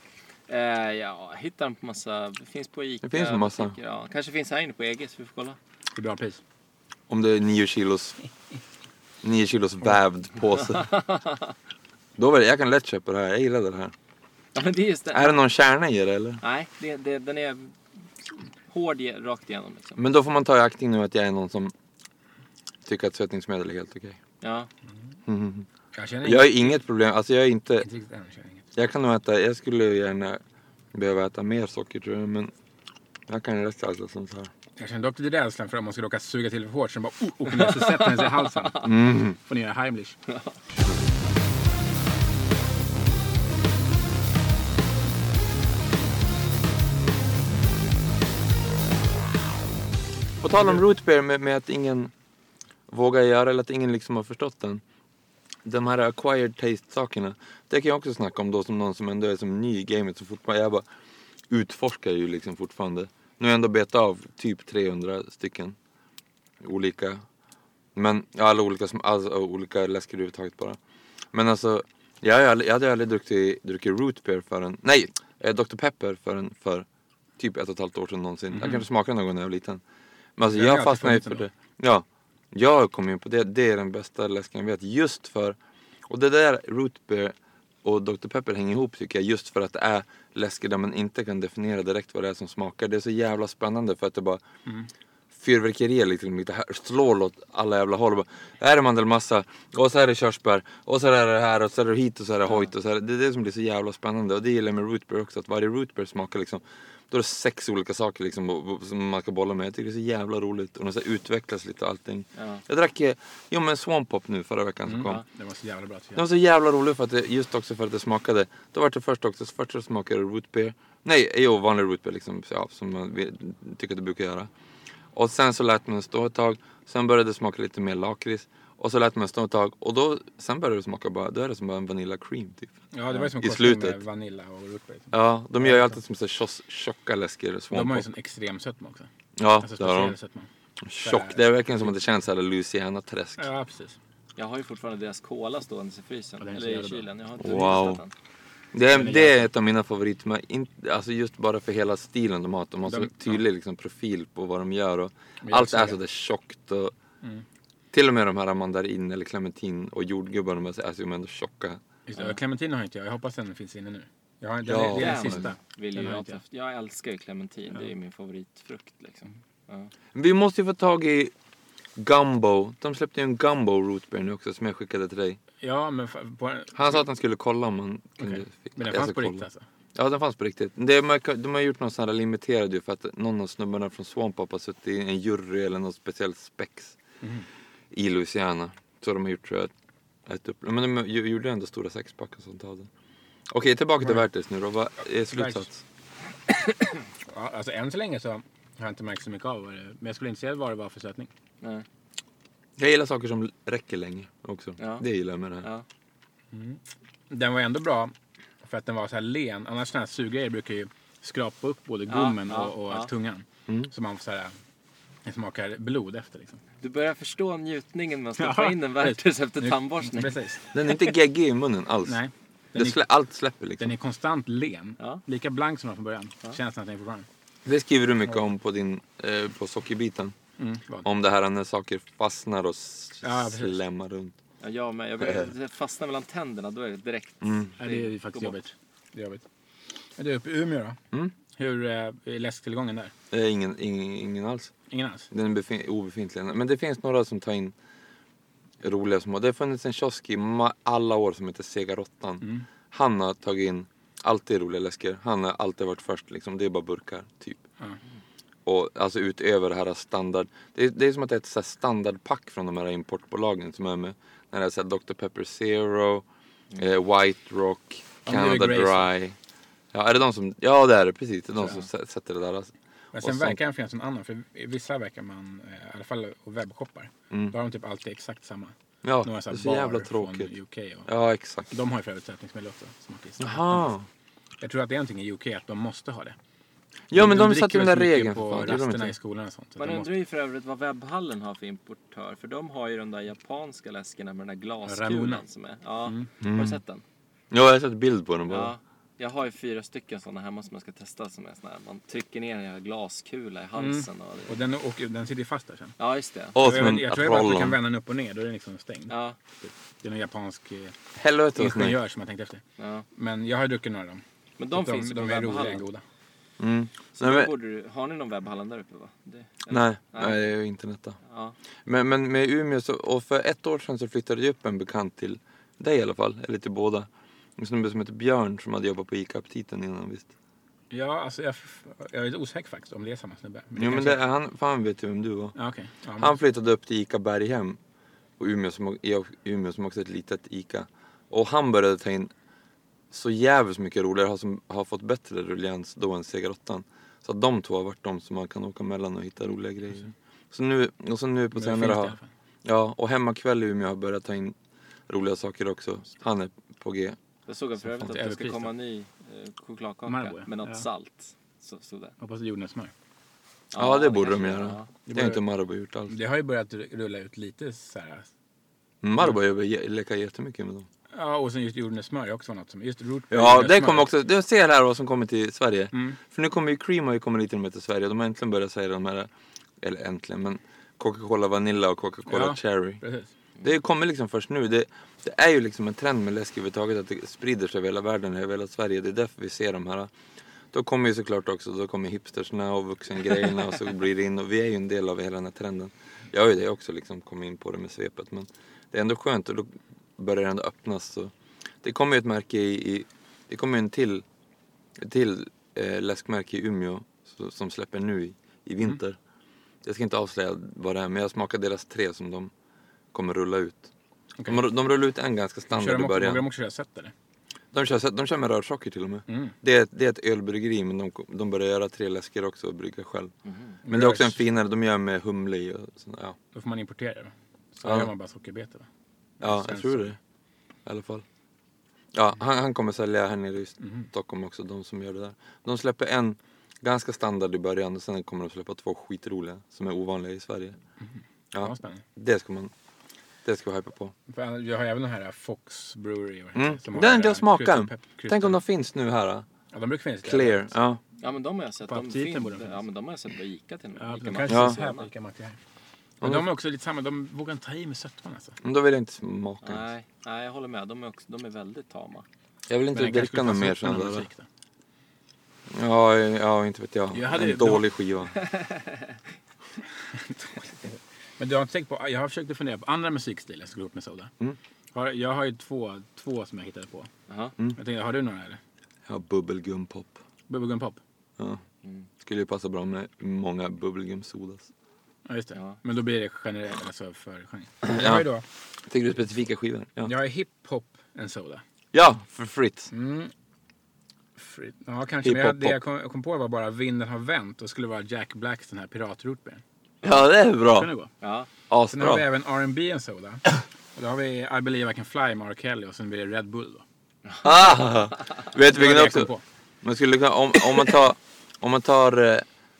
Eh, ja, jag hittar dem på massa, det finns på Ica. Det finns en massa. butiker, Ja, kanske finns här inne på EG så vi får kolla. Det är bra pris. Om det är nio kilos, nio kilos vävd påse. (laughs) Då var det, jag kan lätt köpa det här. Jag gillade det här. Ja, men det är just det. Är det någon kärna i det eller? Nej, det, det, den är hård ge- rakt igenom liksom. Men då får man ta i aktning nu att jag är någon som tycker att sötningsmedel är helt okej. Ja, Mhm. Jag känner Jag har inget problem, alltså jag är inte, Inte riktigt än, jag kan nog äta, jag skulle gärna behöva äta mer socker tror jag men jag kan rätt äta sånt här. Jag känner dock lite rädslan för om man ska råka suga till för hårt så den bara oh, åker ner så sätter den sig i halsen. (laughs) Mm. Får ni göra Heimlich. På tal om root beer med, med att ingen vågar göra eller att ingen liksom har förstått den. De här acquired taste sakerna. Det kan jag också snacka om då som någon som ändå är som ny i gamet. Så fortfarande, jag bara utforskar ju liksom fortfarande. Nu har jag ändå betat av typ 300 stycken. Olika. Men, alla olika, sm- alltså, olika läsker överhuvudtaget bara. Men alltså, jag, har ju aldrig, jag hade aldrig druckit, druckit root beer förrän, nej, eh, Dr Pepper förrän för typ ett och ett halvt år sedan någonsin. Jag kanske smakade någon gång när jag var liten. Men alltså jag alltid fastnade ju för det. Ja, jag kom in på det. Det är den bästa läsken jag vet. Just för, och det där root beer och Dr Pepper hänger ihop tycker jag. Just för att det är läsker där man inte kan definiera direkt vad det är som smakar. Det är så jävla spännande för att det bara fyrverkerier liksom lite här, slår åt alla jävla håll. Bara, här är mandelmassa, och så är det körsbär, och så är det här, och så är det hit och så är det hojt. Och så är det, det är det som blir så jävla spännande. Och det gillar jag med root beer också, att varje root beer smakar liksom då är det sex olika saker liksom, som man ska bolla med. Jag tycker det är så jävla roligt. Och de så utvecklas lite allting. ja. Jag drack eh, jo, men Swamp Pop nu förra veckan som kom. ja. Det var så jävla bra Den var så jävla rolig för att det, just också för att det smakade. Då var det först också, först smakade det root beer. Nej, jo vanlig root beer liksom, ja, som man tycker att det brukar göra. Och sen så lät man den stå ett tag. Sen började det smaka lite mer lakrits. Och så lät man stå ett tag. Och då, sen började det smaka bara, då är det som bara en Vanilla Cream typ. Ja, det var ju som I korsning med slutet. Vanilla och rotberg. Ja, de gör ju alltid som så tjock- tjocka läsker. De har ju sån extrem sötma också. Ja, Alltså det har de. sötma. Tjock. Det är verkligen som att det känns såhär Louisiana-träsk. Ja, precis. Jag har ju fortfarande deras cola stående i frysen. Eller i kylen. Jag har inte Wow. den. Det är, det är ett av mina favoriter. Men in, alltså just bara för hela stilen de har. De har så tydlig liksom, profil på vad de gör. Och allt är det. så där tjockt. Och, Mm. Till och med de här mandarin eller clementin och jordgubbar de är så är så ändå tjocka. Just det. Clementin har inte jag. Jag hoppas den finns inne nu. Jag har, den, Ja, är- det är den sista. Vill Den jag, inte jag. älskar ju clementin. Det är min favoritfrukt liksom. Ja. Vi måste ju få tag i Gumbo. De släppte ju en Gumbo rootbeer nu också som jag skickade till dig. Ja, men, på, Han sa att han skulle kolla om man kunde fick- men den fanns på kolla. riktigt alltså? Ja, den fanns på riktigt. De, har, de har gjort någon sån här limiterad ju för att någon av snubbarna från Swamp Up har suttit i en jury eller något speciellt spex Mhm. I Louisiana. Så de har gjort tror jag ett, upp... Men de gjorde ändå stora sexpack och sånt av det. Okej, tillbaka till Vertis nu då. Vad är slutsats? Ja, alltså än så länge så har jag inte märkt så mycket av det Men jag skulle inte säga vad det var för sötning. Nej. Jag gillar saker som räcker länge också. Ja. Det gillar jag med det här. Ja. Den var ändå bra för att den var så här len. Annars sådana här sugrör brukar ju skrapa upp både gommen ja, och, och ja. tungan. Mm. Så man får så här, det smakar blod efter liksom. Du börjar förstå njutningen med att stoppa Ja, in en. Werthers efter tandborstning. Precis. Den är inte geggig i munnen alls. Nej. Det Den är, allt släpper liksom. den är konstant len. Ja. Lika blank som den från början. Känns nästan fortfarande. Det skriver du mycket om på din, eh, på sockerbiten. Mm? Om det här när saker fastnar och Ja, slämmar runt. Ja, jag med. Jag börjar, fastnar mellan tänderna, då är det direkt. Mm. Ja, det är faktiskt jobbigt. Det är jobbigt. Men du är uppe i Umeå då? Mm. Hur eh, är läsktillgången där? Är ingen, ingen, ingen alls. Ingen alls? Den är befin- obefintlig. Men det finns några som tar in roliga små. Det har funnits en kiosk i alla år som heter Sega Råttan. Mm. Han har tagit in alltid roliga läsker. Han har alltid varit först liksom. Det är bara burkar, typ. Ja. Och alltså utöver det här standard. Det är, det är som att det är ett så standardpack från de här importbolagen som är med. När det är så Dr Pepper Zero, eh, White Rock, Canada Dry. Ja, är det de som, ja det är det precis. Det är de Så, som sä- sätter det där. Alltså. Men Och sen sånt. verkar den finnas en annan. För i vissa verkar man, eh, i alla fall och webbshoppar, Mm. då har de typ alltid exakt samma. Ja, Några det så är här så jävla tråkigt. från UK. Och, Ja, exakt. De har ju för övrigt också. Jaha. Jag tror att det är någonting i UK att de måste ha det. Ja men de dricker satte den väl där så mycket regeln på för fan. Gjorde de rasterna i inte? skolan och sånt. Man De undrar ju för övrigt vad webbhallen har för importör. För de har ju de där japanska läskarna med den där Ramona. glaskulan som är. Ja, Mm. har du sett den? Ja, jag har sett bild på den bara. Ja. Jag har ju fyra stycken sådana hemma som jag ska testa som är såna här. Man trycker ner en glaskula i halsen. Och det... Och den, och den sitter ju fast där sen. Ja, just det. Och jag, som en jag tror bara att du kan vända den upp och ner, då är den liksom stängd. Ja, Det är någon japansk eh, Helvete vad snyggt. ingenjör som jag tänkte efter. ja. Men jag har ju druckit några av dem. Men de, finns ju de, på de är roliga och webbhallen. goda. Mm. Så Nej, då men- borde du, har ni någon webbhallen där uppe va? Det, eller? Nej, Nej. det är ju internet då. Ja. Men, men med Umeå så, och för ett år sedan så flyttade jag upp en bekant till dig i alla fall, eller till båda. En snubbe som heter Björn som hade jobbat på ICA-aptiten innan visst. Ja, alltså jag, jag är lite osäker faktiskt om det är samma snubbe. Jo men det är han, för han vet ju vem du var. Ja, okej. Ja, men- Han flyttade upp till ICA Berghem och Umeå som, i Umeå som också är ett litet ICA. Och han började ta in så jävligt mycket roligare, har, som, har fått bättre rullians då än Segarottan. Så att de två har varit de som man kan åka mellan och hitta roliga grejer. Så nu, och så nu på Men senare har, ja och Hemmakväll i Umeå har börjat ta in roliga saker också. Han är på G. Jag såg för övrigt att det ska komma en ny eh, chokladkaka Marabou, ja. med något Ja. salt. Så, så där. Hoppas det är jordnötssmör. Ja, det borde de göra. ja. Det har inte Marabou gjort alls. Det har ju börjat rulla ut lite så här. Marabou har ju lekat jättemycket med dem. Ja, och sen just jordnötssmör är också något som, just root Ja, det kommer också. Du ser här vad som kommer till Sverige. Mm. För nu kommer ju Cream har ju kommit lite mer till Sverige. De har äntligen börjat säga de här, eller äntligen, men Coca-Cola Vanilla och Coca-Cola Ja. Cherry. Precis. Det kommer liksom först nu. Det, det är ju liksom en trend med läsk överhuvudtaget att det sprider sig över hela världen, över hela Sverige. Det är därför vi ser de här. Då kommer ju såklart också, då kommer hipstersna och vuxengrejerna och så blir det in och vi är ju en del av hela den här trenden. Jag har ju det också liksom, kommit in på det med svepet men det är ändå skönt och då börjar det ändå öppnas. Så. Det kommer ju ett märke i, i det kommer en till, ett till eh, läskmärke i Umeå så, som släpper nu i, i vinter. Jag ska inte avslöja vad det är men jag smakar deras tre som de kommer rulla ut. Okej. De, de rullar ut en ganska Kör standard i också, vågar de början. också köra eller? De kör, de kör med rörsocker till och med. Mm. Det, är, det är ett ölbryggeri men de, de börjar göra tre läsker också och brygga själv. Mhm. Men det är också en finare, de gör med humle i och sånt, ja. Då får man importera det. Så Ja. gör man bara sockerbetor. va? Ja, jag tror så. det. I alla fall. Ja, han, han kommer sälja här nere i Mhm. Stockholm också, de som gör det där. De släpper en ganska standard i början och sen kommer de släppa två skitroliga som är ovanliga i Sverige. Ja, Ja, spännande. det ska man det ska vi hypa på. För Jag har även den här Fox Brewery. Mm. som har Den det jag kryddad- Tänk om de finns nu här. då. Ja, de brukar finnas. där. Clear. Ja. Ja men de har jag sett. På De, aptiten fin- borde de ja, men de har jag sett på Ica till och med. Ja, de kanske Ja. finns här på Ica. Men de är också lite samma, de vågar inte ta i med sötman alltså. Men då vill jag inte smaka. Nej, nej, jag håller med. De är, också, de är väldigt tama. Jag vill inte dricka något mer då. Ja, ja, inte vet jag. Jag hade- en dålig skiva. (laughs) (laughs) (laughs) Men du har inte tänkt på, jag har försökt fundera på andra musikstilar som skulle ihop med Soda. Mm. Har, jag har ju två, två som jag hittade på. Jaha. Mm. Jag tänkte, har du några eller? Ja, bubbelgumpop. Bubblegum Pop? Ja. Mm. Skulle ju passa bra med många bubbelgum-sodas. Ja just det. Ja. Men då blir det generellt, alltså för genre. Ja. Jag har ju då, Tycker du specifika skivor? Ja, jag har hiphop en Soda. ja för Fritz. Mm. Fri- Ja kanske, men jag, det jag kom, jag kom på var bara vinden har vänt och skulle vara Jack Blacks den här piratrootbeer. Ja, det är Kunde bra. gå. Ja. Sen har vi Asbra. även R&B en Soda. Och då har vi I believe I can fly med R. Kelly och sen blir det Red Bull då. Ah! Vet du Det var vilken det jag kom också? på. Man skulle kunna, om, om man tar, om man tar uh,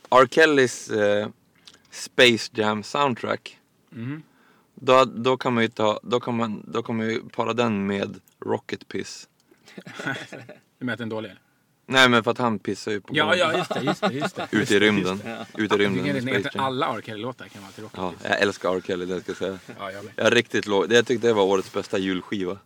R. Kellys eh, Space Jam soundtrack. Mhm. Då, då kan man ju ta, då kan man, då kan man ju para den med Rocket Piss. (laughs) Du menar att den är dålig? Nej men för att han pissar ju på Ja, ja, just det, just det, just det. (laughs) Ute i rymden. Ute i rymden med Space egentligen alla R. Kelly-låtar kan vara Rocket Ja, jag älskar R. Kelly, det ska jag säga. Ja, jag med. Jag riktigt låg. Jag tyckte det var årets bästa julskiva.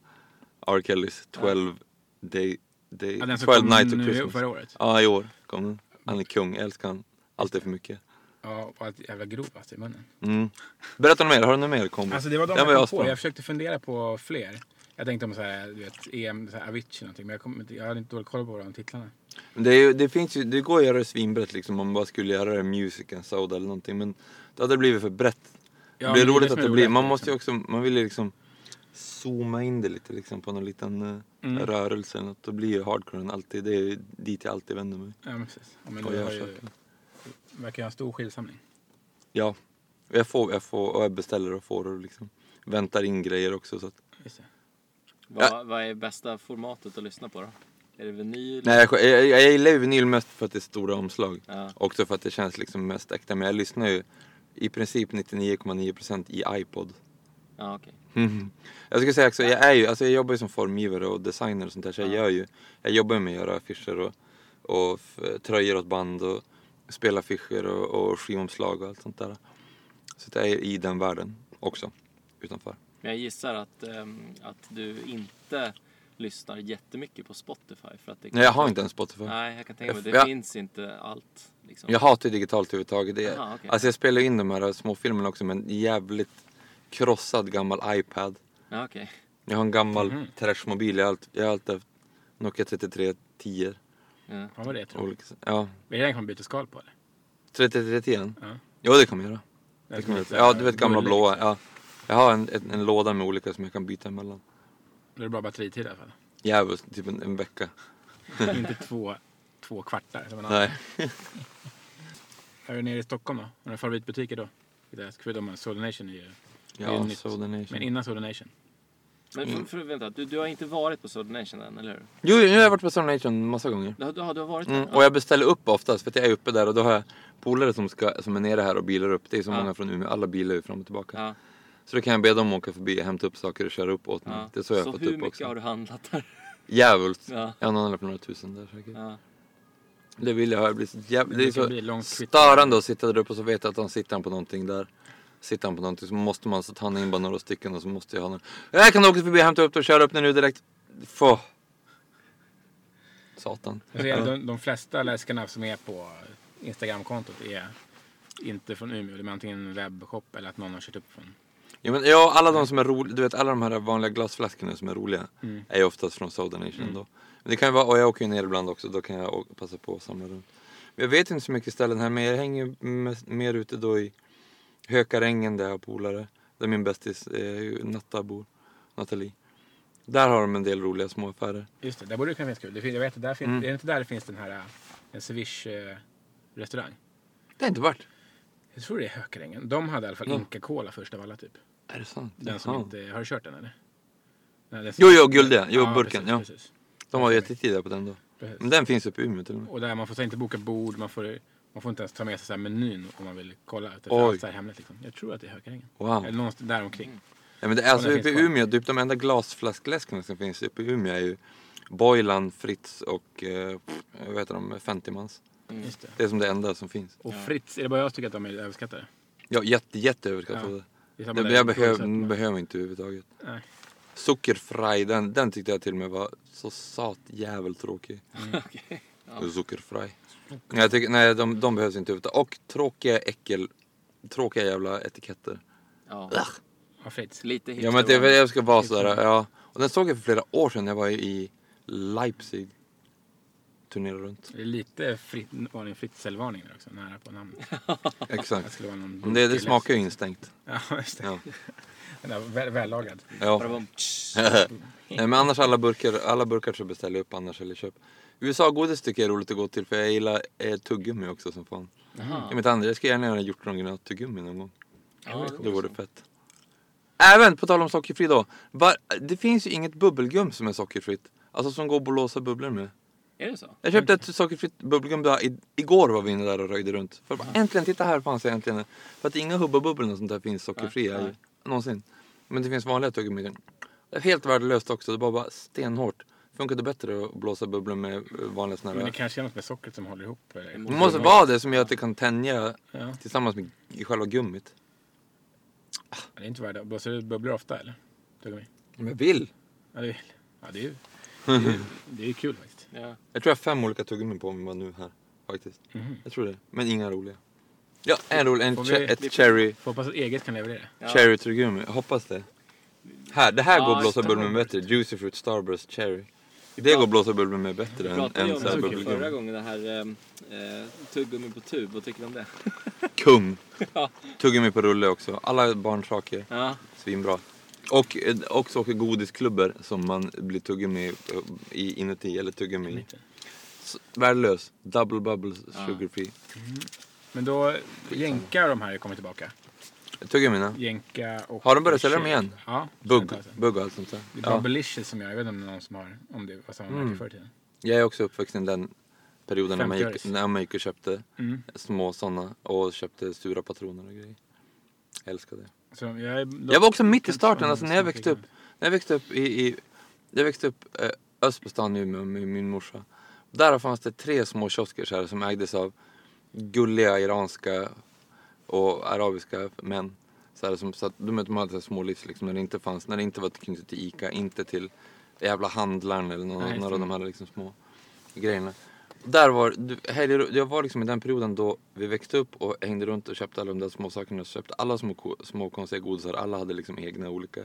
R. Kellys 12 Day... day Ja, den som 12 kom Nights of Christmas. förra året. Ja, i år kom den. Han är kung, jag älskar han. Allt är för mycket. Ja, och allt jävla grovt alltså, i munnen. Mm. Berätta något mer, har du något mer kombo? Alltså det var de jag kom på. Jag försökte fundera på fler. Jag tänkte om så här, du vet, EM, så här, Avicii någonting. Men jag, kom, inte- jag hade inte dålig koll på de titlarna. Det, är, ju- det finns ju, det går att göra det svinbrett liksom om man bara skulle göra det music and soda eller någonting. Men då hade det blivit för brett. Ja, det blir roligt som att det blir, man måste ju liksom. också, man vill ju liksom zooma in det lite liksom på någon liten eh, Mm. rörelse eller något. Då blir ju hardcoren alltid, det är ju dit jag alltid vänder mig. Ja, men precis. Ja, men Och du har ju, verkar ha en stor skivsamling. Ja. Jag får, jag får, och jag beställer och får och liksom väntar in grejer också så att Just det. Vad, vad är bästa formatet att lyssna på då? Är det vinyl? Nej, jag, jag, jag gillar ju vinyl mest för att det är stora omslag. Ja. Också för att det känns liksom mest äkta. Men jag lyssnar ju i princip 99,9% i iPod. Ja, okej. Mhm. Jag ska säga också, jag, är ju, alltså jag jobbar ju som formgivare och designer och sånt där. Så jag Ja. gör ju, jag jobbar ju med att göra affischer och, och tröjor åt band och spela affischer och, och skivomslag och allt sånt där. Så jag är i den världen också, utanför. Men jag gissar att, ehm, att du inte lyssnar jättemycket på Spotify. För att det Nej, jag har inte en Spotify. Nej, jag kan tänka mig. Det Jag- finns inte allt. Liksom. Jag hatar ju digitalt överhuvudtaget. Det, Jaha, okej. Alltså jag spelar in de här småfilmerna också med en jävligt krossad gammal iPad. Ja, okej. Jag har en gammal Mhm. trashmobil. Jag har alltid, jag har alltid haft Nokia 3310. Ja. Vad var det tror? Olika, ja, Är det den kan man byta skal på eller? 3310? Ja. Jo det kan man göra. Det man lite göra. Ja du vet gamla blåa. Ja. Jag har en, en, en låda med olika som jag kan byta emellan. Då är det bra batteritid i alla fall. Djävulskt, typ en, en vecka. inte två, två kvartar. Nej. (laughs) Är du nere i Stockholm då? Har du några favoritbutiker då? Förutom Soda Nation är ju... det Ja, nytt. Soda Nation. Men innan Soda Nation? Men för, för, vänta, du, du har inte varit på Soda Nation än, eller hur? Jo, nu har jag varit på Soda Nation massa gånger. Du, du, har, du har varit Mm, där? och jag beställer upp oftast för att jag är uppe där och då har jag polare som, ska, som är nere här och bilar upp. Det är så Ja. många från Umeå, alla bilar ju fram och tillbaka. Ja, Så då kan jag be dem åka förbi, hämta upp saker och köra upp åt mig. ja. Det är så jag har fått hur upp mycket också. har du handlat där? (laughs) Djävulskt. Ja, Jag har handlat för några tusen där säkert. ja. Det vill jag ha. Det blir så, jävla, det är Det kan så bli långt kvitto. störande att sitta där uppe och så vet jag att han sitter på någonting där. Sitter han på någonting så måste man så tar han in bara några stycken och så måste jag ha den. Jag kan åka förbi, hämta upp det och köra upp den nu direkt. Få. Satan. De, de flesta läskarna som är på Instagramkontot är inte från Umeå. Det är antingen en webbshop eller att någon har kört upp från... Ja, men, ja, alla de som är roliga, du vet alla de här vanliga glasflaskorna som är roliga Mm. är ju oftast från Soda Nation Mm. då. Men det kan ju vara, och jag åker ju ner ibland också, då kan jag passa på att samla runt. Men jag vet inte så mycket ställen här, men jag hänger mer ute då i Hökarängen där jag har polare. Där min bästis eh, Natta bor, Nathalie. Där har de en del roliga små affärer. Just det, där borde det kunna finnas kul. Det Jag vet där finns, Mm. är det inte där det finns den här äh, en Swish-restaurang? Det är inte varit. Jag tror det är Hökarängen. De hade i alla fall Ja. Inca Cola först av alla typ. Är det sant? Den som inte, har du kört den eller? Nej, den som- Jo, jo, guldiga. Jo, burken. Precis, ja. precis, De var jättetidiga på den då. precis. Men den finns uppe i Umeå till och med. Och där man får inte boka bord, man får, man får inte ens ta med sig så här menyn om man vill kolla. Oj. allt så här hemligt liksom. Jag tror att det är Hökarängen. Wow. Eller någonstans där omkring. Ja, men det är alltså uppe i. Umeå, typ de enda glasflaskläskarna som finns uppe i Umeå är ju Boylan, Fritz och eh, jag vet de, 50 mans. Just det. Det är som det enda som finns. Och Fritz, är det bara jag som tycker att de är överskattade? Ja, jätte, jätte överskattade. Det Jag, behöver, behöver inte överhuvudtaget. Nej. Sockerfraj, den, den tyckte jag till och med var så sat jävligt tråkig. (laughs) Okej. Ja. Sockerfraj. Nej, jag tycker, nej de, de behövs inte överhuvudtaget. Och tråkiga äckel, tråkiga jävla etiketter. Ja. Ja, Fritz. Lite Ja men det, hipster- jag ska vara sådär, ja. Och den såg jag för flera år sedan när jag var i Leipzig. Turnerade runt. Det är lite fritt, varning Fritzl-varning där också, nära på namnet. (laughs) Det Exakt. skulle det, det burkig smakar ju instängt. Ja, just det. Ja. (laughs) Den väl, vällagad. Ja. (laughs) Nej men annars alla burkar, alla burkar så beställer jag upp annars eller köp. USA-godis tycker jag är roligt att gå till för jag gillar eh, tuggummi också som fan. Jag, vet inte, jag ska gärna göra hjortrongröt-tuggummi någon gång. Ja, Det vore fett. Även på tal om sockerfri då. Var, det finns ju inget bubbelgum som är sockerfritt. Alltså som går att blåsa bubblor med. Är det så? Jag köpte ett sockerfritt bubbelgum igår var vi inne där och röjde runt. För bara, äntligen, titta här fanns det äntligen. För att inga Hubba Bubbel och sånt där finns sockerfria Nej, nej. Någonsin. Men det finns vanliga tuggummin. Är Helt värdelöst också, det var bara stenhårt. Funkar det bättre att blåsa bubblor med eh, vanliga såna Men det kanske är något med sockret som håller ihop. eller? Det måste vara det som gör att det kan tänja Ja. tillsammans med själva gummit. Det är inte värda. Blåser du bubblor ofta eller? Tuggummi? Men jag vill! Ja, det är, ja, det är ju det (laughs) är, det är ju kul faktiskt. Ja. Jag tror jag har fem olika tuggummin på mig bara nu här. Faktiskt. Mhm. Jag tror det. Men inga roliga. Ja, en rolig. En vi- ett cherry, Får hoppas att eget kan leverera. Ja. cherry tuggummi. Jag hoppas det. Här, det här Ja, går att blåsa bubblor med bättre. Juicy Fruit Starburst Cherry. Det går att blåsa bubblor med Vi bättre än, än om så här det bubbelgum. förra gången, det här eh, eh, tuggummi på tub. Vad tycker du om det? Kung! (laughs) Ja. Tuggummi på rulle också. Alla barnsaker. Ja. Svinbra. Och eh, också godisklubbor som man blir tuggummi eh, i inuti, eller tuggummi i. Värdelös. Double bubbles Ja. sugar free. Men då, jänka och de här kommer tillbaka. Tuggummina. Jänka och... Har de börjat sälja dem igen? Ja. Bugg, Det bugg och allt sånt där. är Ja. Bubblicious som jag, jag vet inte om det är någon som har, om det var samma märke Mm. förr i tiden. Jag är också uppvuxen i den perioden när man, 50 gick, när man gick och köpte Mm. små sådana och köpte sura patroner och grejer. Jag älskar det. Jag, är Jag var också mitt i starten, så alltså när jag växte upp. När jag växte upp i, i jag växte upp eh, öst på stan i Umeå med min morsa. Där fanns det tre små kiosker så här, som ägdes av gulliga iranska och arabiska män. Så här, som, så att, de, de hade så små livs liksom, när det inte fanns, när det inte var knutet till ICA, inte till jävla handlaren eller någon, Nej, några av de här liksom små grejerna. Där var, du, jag var liksom i den perioden då vi växte upp och hängde runt och köpte alla de där små sakerna. Så köpte alla små, små konstiga godisar, alla hade liksom egna olika.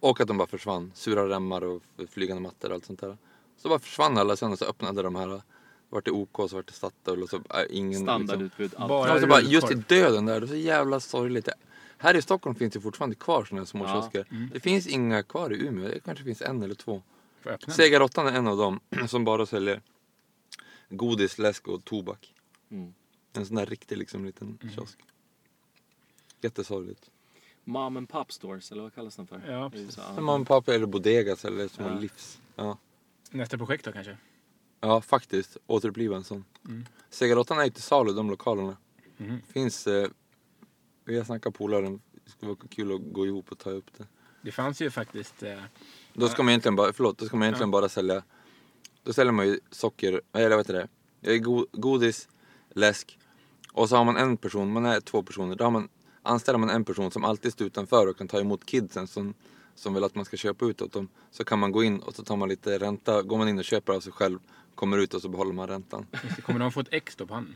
Och att de bara försvann. Sura remmar och flygande mattor och allt sånt där. Så bara försvann alla sen och så öppnade de här. Vart det OK så vart det Statoil och så äh, ingen... Liksom, Standardutbud. allt. Bara- så bara, just i döden där, det är så jävla sorgligt. Här i Stockholm finns det fortfarande kvar såna här små Ja. kiosker. Det finns inga kvar i Umeå, det kanske finns en eller två. Segarottan är en av dem (clears throat) som bara säljer godis, läsk och tobak. Mm. En sån där riktig liksom liten kiosk. Jättesorgligt. Mom and pop stores, eller vad kallas den för? Ja, precis. USA. Som man pappa eller bodegas eller små Ja. livs. Ja. Nästa projekt då kanske? ja, faktiskt. Återuppliva en sån. Mm. Segarottan är ju till salu, de lokalerna. Mhm. Finns, eh, vi har snackat polare, det skulle vara kul att gå ihop och ta upp det. Det fanns ju faktiskt... Eh, Då ska man egentligen bara, förlåt, då ska man egentligen bara sälja, då säljer man ju socker, eller vad heter det, Eh, go- godis, läsk och så har man en person, man är två personer, då har man, anställer man en person som alltid står utanför och kan ta emot kidsen som, som vill att man ska köpa ut åt dem. Så kan man gå in och så tar man lite ränta, går man in och köper av sig själv, kommer ut och så behåller man räntan. (laughs) kommer de få ett X då på handen?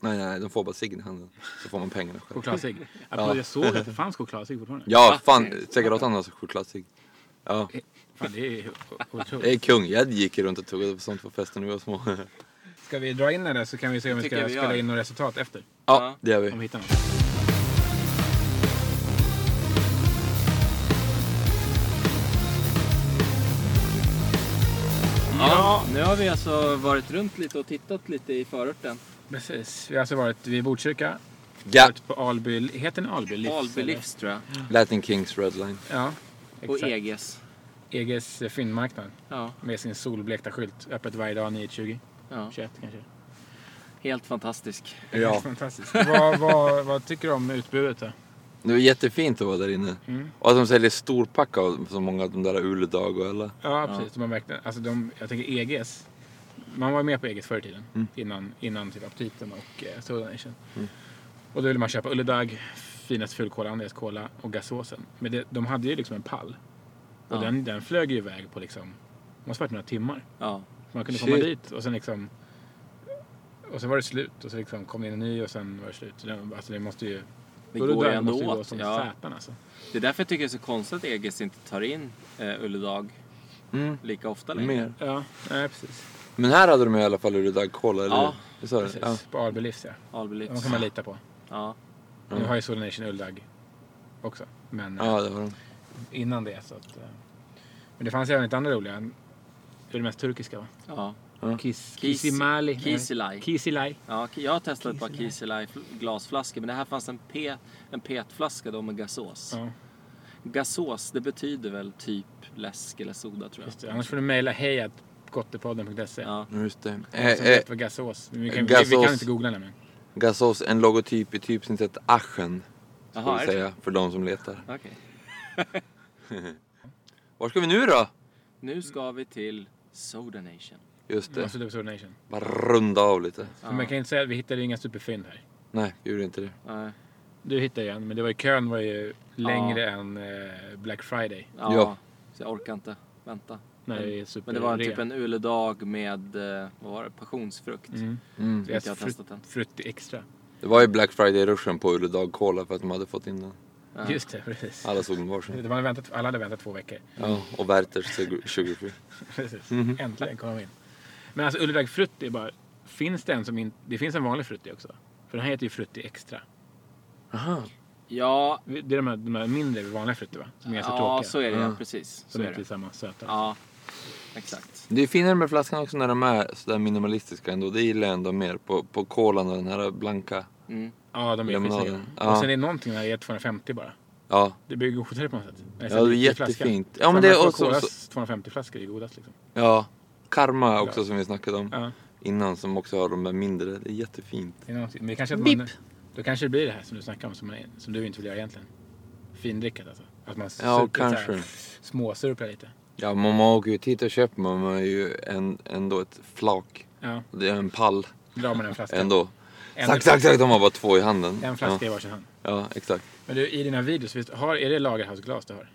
Nej, nej, de får bara ciggen i handen, så får man pengarna själv. Chokladsig? (laughs) Ja. Jag såg att det fanns chokladsig fortfarande. Ja, fan, Segarottan har så chokladsig. Ja, Fan, det är otroligt. är kung, jag gick runt och på sånt på festen när vi var små. Ska vi dra in den där så kan vi se om vi ska vi spela in några resultat efter. Ja, det gör vi. Om vi hittar något. Ja, nu har vi alltså varit runt lite och tittat lite i förorten. Precis. Vi har alltså varit vid Botkyrka. Ja, Varit på Alby, heter den Alby Livs? Alby? Livs tror jag. Latin Kings Redline. Ja, Och exakt. EGs. EGs fyndmarknad. Ja, Med sin solblekta skylt. Öppet varje dag 9-20. ja. 21 kanske. Helt fantastisk. Ja. (laughs) Fantastiskt. vad, vad, vad tycker du om utbudet då? Det var jättefint att vara där inne. Mm. Och att de säljer storpack av så många av de där Uledag och alla. Ja, precis. De har verkligen, alltså de, jag tänker EGs. Man var med på EGs förr i tiden. Mm. Innan, innan typ aptiten och eh, Soda Nation. Och då ville man köpa Ulledag, finaste fulkola, Andreas Cola och gasosen. Men det, de hade ju liksom en pall. Och Ja. den, den flög ju iväg på liksom, måste varit några timmar. Ja. Man kunde Shit. komma dit och sen liksom och sen var det slut och så liksom kom det in en ny och sen var det slut. Så det, alltså det måste ju... Det Ulledag går ju ändå måste ju gå åt. som Ja. säpan alltså. Det är därför jag tycker det är så konstigt att EGs inte tar in eh, Ulledag Mm. lika ofta längre. Mer. Ja, nej, precis. Men här hade de i alla fall Uledag Cola, eller Ja, hur? Det sa du? precis. Ja. På Alby Livs ja. Alby De kan man lita på. Ja. Nu har ju Soda Nation Ulledag också. Men eh, ja, det var de. Innan det så att... eh, Men det fanns även lite andra roliga. Det är det mest turkiska va? Ja. Ja. Kis, Kis- Kisimali. Kisilaj. Kisilaj. Ja, jag har testat ett par fl- glasflaskor men det här fanns en, P, en petflaska då med gasos. Ja, Gasos, det betyder väl typ läsk eller soda tror jag. just det. Annars får du mejla hejatgottepodden.se. Ja. Just det. Eh, eh, vad gasos. Vi kan, vi, vi kan inte googla nämligen. Gasos, en logotyp i typsnittet Aschen. Ska Jaha, vi är det säga, för de som letar. Okej. (laughs) Var ska vi nu då? Nu ska vi till Soda Nation. Just Det. på Soda Nation. Bara runda av lite. För man kan inte säga att vi hittade inga superfynd här. Nej, vi gjorde inte det. Nej. Du hittade en, men det var ju, kön var ju längre än eh, Black Friday. Ja, Ja. Så jag orkar inte vänta. När det är super Men det var en, typ en uledag med, eh, vad var det, passionsfrukt. Mm. Mm. Jag har frukt, testat den. frutti extra. Det var ju Black Friday-ruschen på Uledag Cola för att de hade fått in den. Ja. Just det, precis. Alla såg varsin. Det var väntat, alla hade väntat två veckor. Ja, och Werthers Sugar Sugar Free. (laughs) Precis. Mhm. Äntligen kom de in. Men alltså Ulledag Frutti är bara... Finns det en som inte... Det finns en vanlig Frutti också. För den här heter ju Frutti Extra. Aha. Ja, Det är de här, de här mindre vanliga Frutti va? Som är så ja tråkiga. så är det ja, Ja. precis. Så Som är inte är det. samma söta. Ja, exakt. Det är finare med flaskan också när de är sådär minimalistiska ändå. Det gillar jag ändå mer på, på kolan och den här blanka. Mm. Ja, de är skitsnygga. Ja. Och sen är det någonting när det är 250 bara. Ja, Det blir godare på något sätt. Nej, ja det är liten flaska. jättefint. Ja men det är också, Coca-Colas så, 250-flaskor är godast liksom. ja. Karma också som vi snackade om Ja, innan som också har de där mindre. Det är jättefint. det är någonting. Men det kanske att Bip. man, då kanske det blir det här som du snackar om som, man, som du inte vill göra egentligen. Findrickat alltså. Att man Ja, kanske. småsurplar lite. Ja, men man åker ju hit och köper man, man är ju en, ändå ett flak. Ja, Det är en pall drar man en flaska. ändå. Tack, tack. De har bara två i handen. en flaska i varsin hand. Ja, ja exakt. Men du, i dina videos, visst, har, är det lagerhalsglas du har?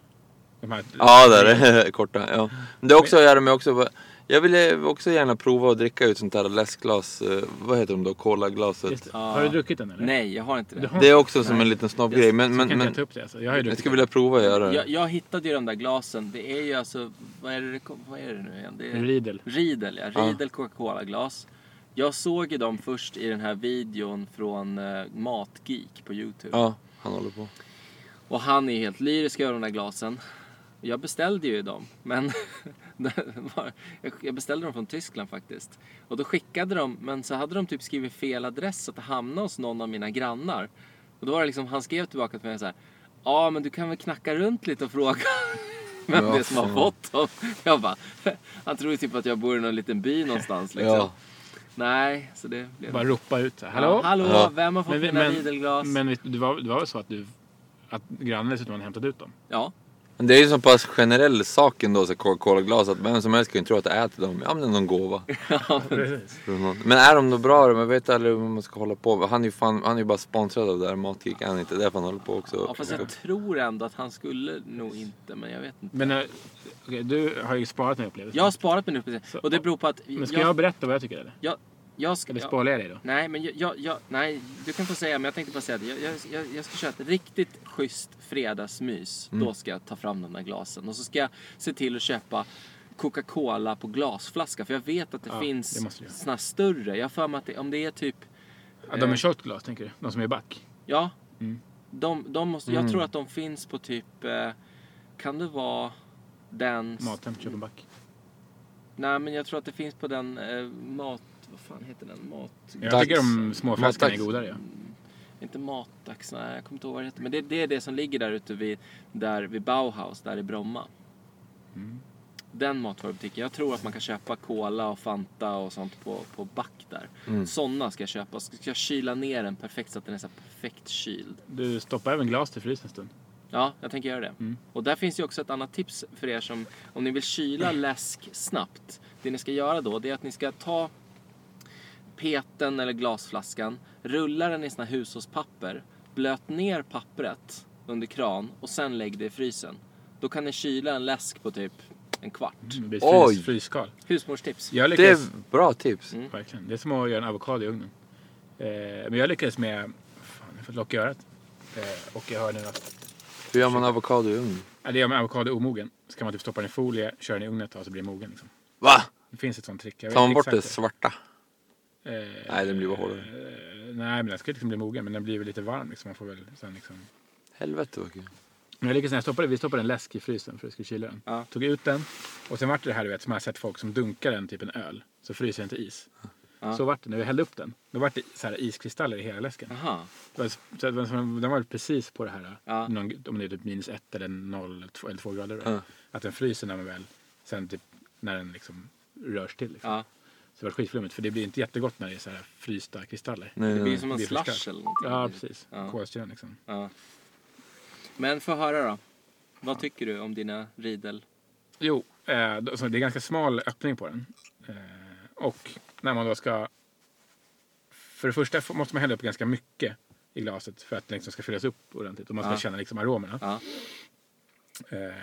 De här, Ja, där är det (laughs) korta. Ja. Men det är också att göra med också. Jag ville också gärna prova att dricka ut sånt här läskglas. eh, Vad heter de då? Colaglaset. Ja. Har du druckit den eller? Nej, jag har inte det. har- Det är också som Nej. en liten snobbgrej. Men, Så men, kan inte men jag ta upp det alltså. Jag har ju jag skulle vilja prova att göra det. Jag, jag hittade ju de där glasen. Det är ju alltså, vad är det, vad är det nu igen? Det är Riedel. Riedel, ja. Ja. Riedel Coca-Cola-glas. Jag såg ju dem först i den här videon från uh, Matgeek på Youtube. Ja, han håller på. Och han är helt lyrisk över de där glasen. Jag beställde ju dem, men (laughs) jag beställde dem från Tyskland faktiskt. Och då skickade de, men så hade de typ skrivit fel adress så att det hamnade hos någon av mina grannar. Och då var det liksom, han skrev tillbaka till mig så här. Ja, men du kan väl knacka runt lite och fråga (laughs) vem Ja, det är som har fått dem. Jag bara, (laughs) han tror typ att jag bor i någon liten by någonstans liksom. Ja. Nej, så det blev... Bara ropa ut så här, Hallå? Ja, hallå, Ja. vem har fått Men mina men- Riedelglas? Men du, det var, det var väl så att du... Att grannen dessutom hade hämtat ut dem? Ja, Men det är ju så pass generell sak ändå, så Coca-Cola-glas, att vem som helst kan ju tro att det är till dem. Ja men det är någon gåva. (laughs) Precis. någon. Men är de då bra då? Man vet aldrig hur man ska hålla på. Han är ju, fan, han är ju bara sponsrad av det här Matgeek, är han inte? Därför han håller på också. ja fast jag tror ändå att han skulle nog inte, men jag vet inte. Men äh, okej, du har ju sparat den här upplevelsen. Jag har sparat min upplevelse och det beror på att... Men ska jag, berätta vad jag tycker eller? jag, jag ska... Eller spoilar jag dig då? Nej, men jag, jag, jag, nej, du kan få säga, men jag tänkte bara säga det. Jag, jag, jag, ska köra ett riktigt schysst fredagsmys. Mm. Då ska jag ta fram de där glasen. Och så ska jag se till att köpa Coca-Cola på glasflaska. För jag vet att det Ja, finns det såna större. Jag har för mig att det, om det är typ... Ja, de är eh, shotglas tänker du? De som är back? Ja. Mm. De, de måste, Jag tror att de finns på typ... Eh, kan det vara den... Mathem, köp en back. Nej, men jag tror att det finns på den eh, mat... Vad fan heter den? Mat... Jag Dags. tycker de små flaskorna är godare. Ja. Inte matdags, nej jag kommer inte ihåg vad det heter. Men det, det är det som ligger där ute vid, där vid Bauhaus, där i Bromma. Mm. Den matvarubutiken. Jag tror att man kan köpa Cola och Fanta och sånt på, på back där. Mm. Sådana ska jag köpa. Ska jag kyla ner den perfekt så att den är så perfekt kyld. Du stoppar även glas till frysen en stund. Ja, jag tänker göra det. Mm. Och där finns ju också ett annat tips för er som, om ni vill kyla (clears throat) läsk snabbt. Det ni ska göra då, det är att ni ska ta peten eller glasflaskan, rulla den i såna hushållspapper, blöt ner pappret under kran och sen lägg det i frysen. Då kan ni kyla en läsk på typ en kvart. Det blir Oj. frys, frysskal. Husmorstips. Jag Det lyckades, är bra tips. Mm. verkligen. Det är som att göra en avokado i ugnen. Eh, men jag lyckades med, fan jag har fått lock i örat. Eh, och jag hör nu att, Hur gör man avokado i ugn? ja, det är med avokado omogen. Så kan man typ stoppa den i folie, köra den i ugnen ett tag så blir den mogen. Liksom. Va? Det finns ett sånt trick. Jag vet Tar man bort det exakt svarta? Eh, Nej, den blir bara hårdare. eh, nej, men den ska liksom bli mogen. Men den blir väl lite varm. Liksom. Man får väl sen liksom... Helvete vad kul. Men jag lyckades när jag stoppade, vi stoppade en läsk i frysen för att jag skulle kyla den. Ja. Tog ut den och sen vart det här du vet som jag har sett folk som dunkar den typ en öl. Så fryser den till is. Ja. Så vart det när vi hällde upp den. Då vart det så här iskristaller i hela läsken. Det var- Så den var precis på det här. Ja. Någon, om det är typ minus ett eller noll eller två, grader. Då. Att den fryser när man väl, sen typ när den liksom rörs till. Liksom. Så det var skitflummigt för det blir inte jättegott när det är så här frysta kristaller. Nej, Det blir som en slush eller någonting. Ja, precis. Ja. Kolsyran liksom. Ja. Men få höra då. Vad tycker du om dina Riedel? Jo, eh, då- så det är ganska smal öppning på den. Eh, och när man då ska... För det första måste man hälla upp ganska mycket i glaset för att den liksom ska fyllas upp ordentligt och man ska Ja. känna liksom aromerna. Ja. Eh,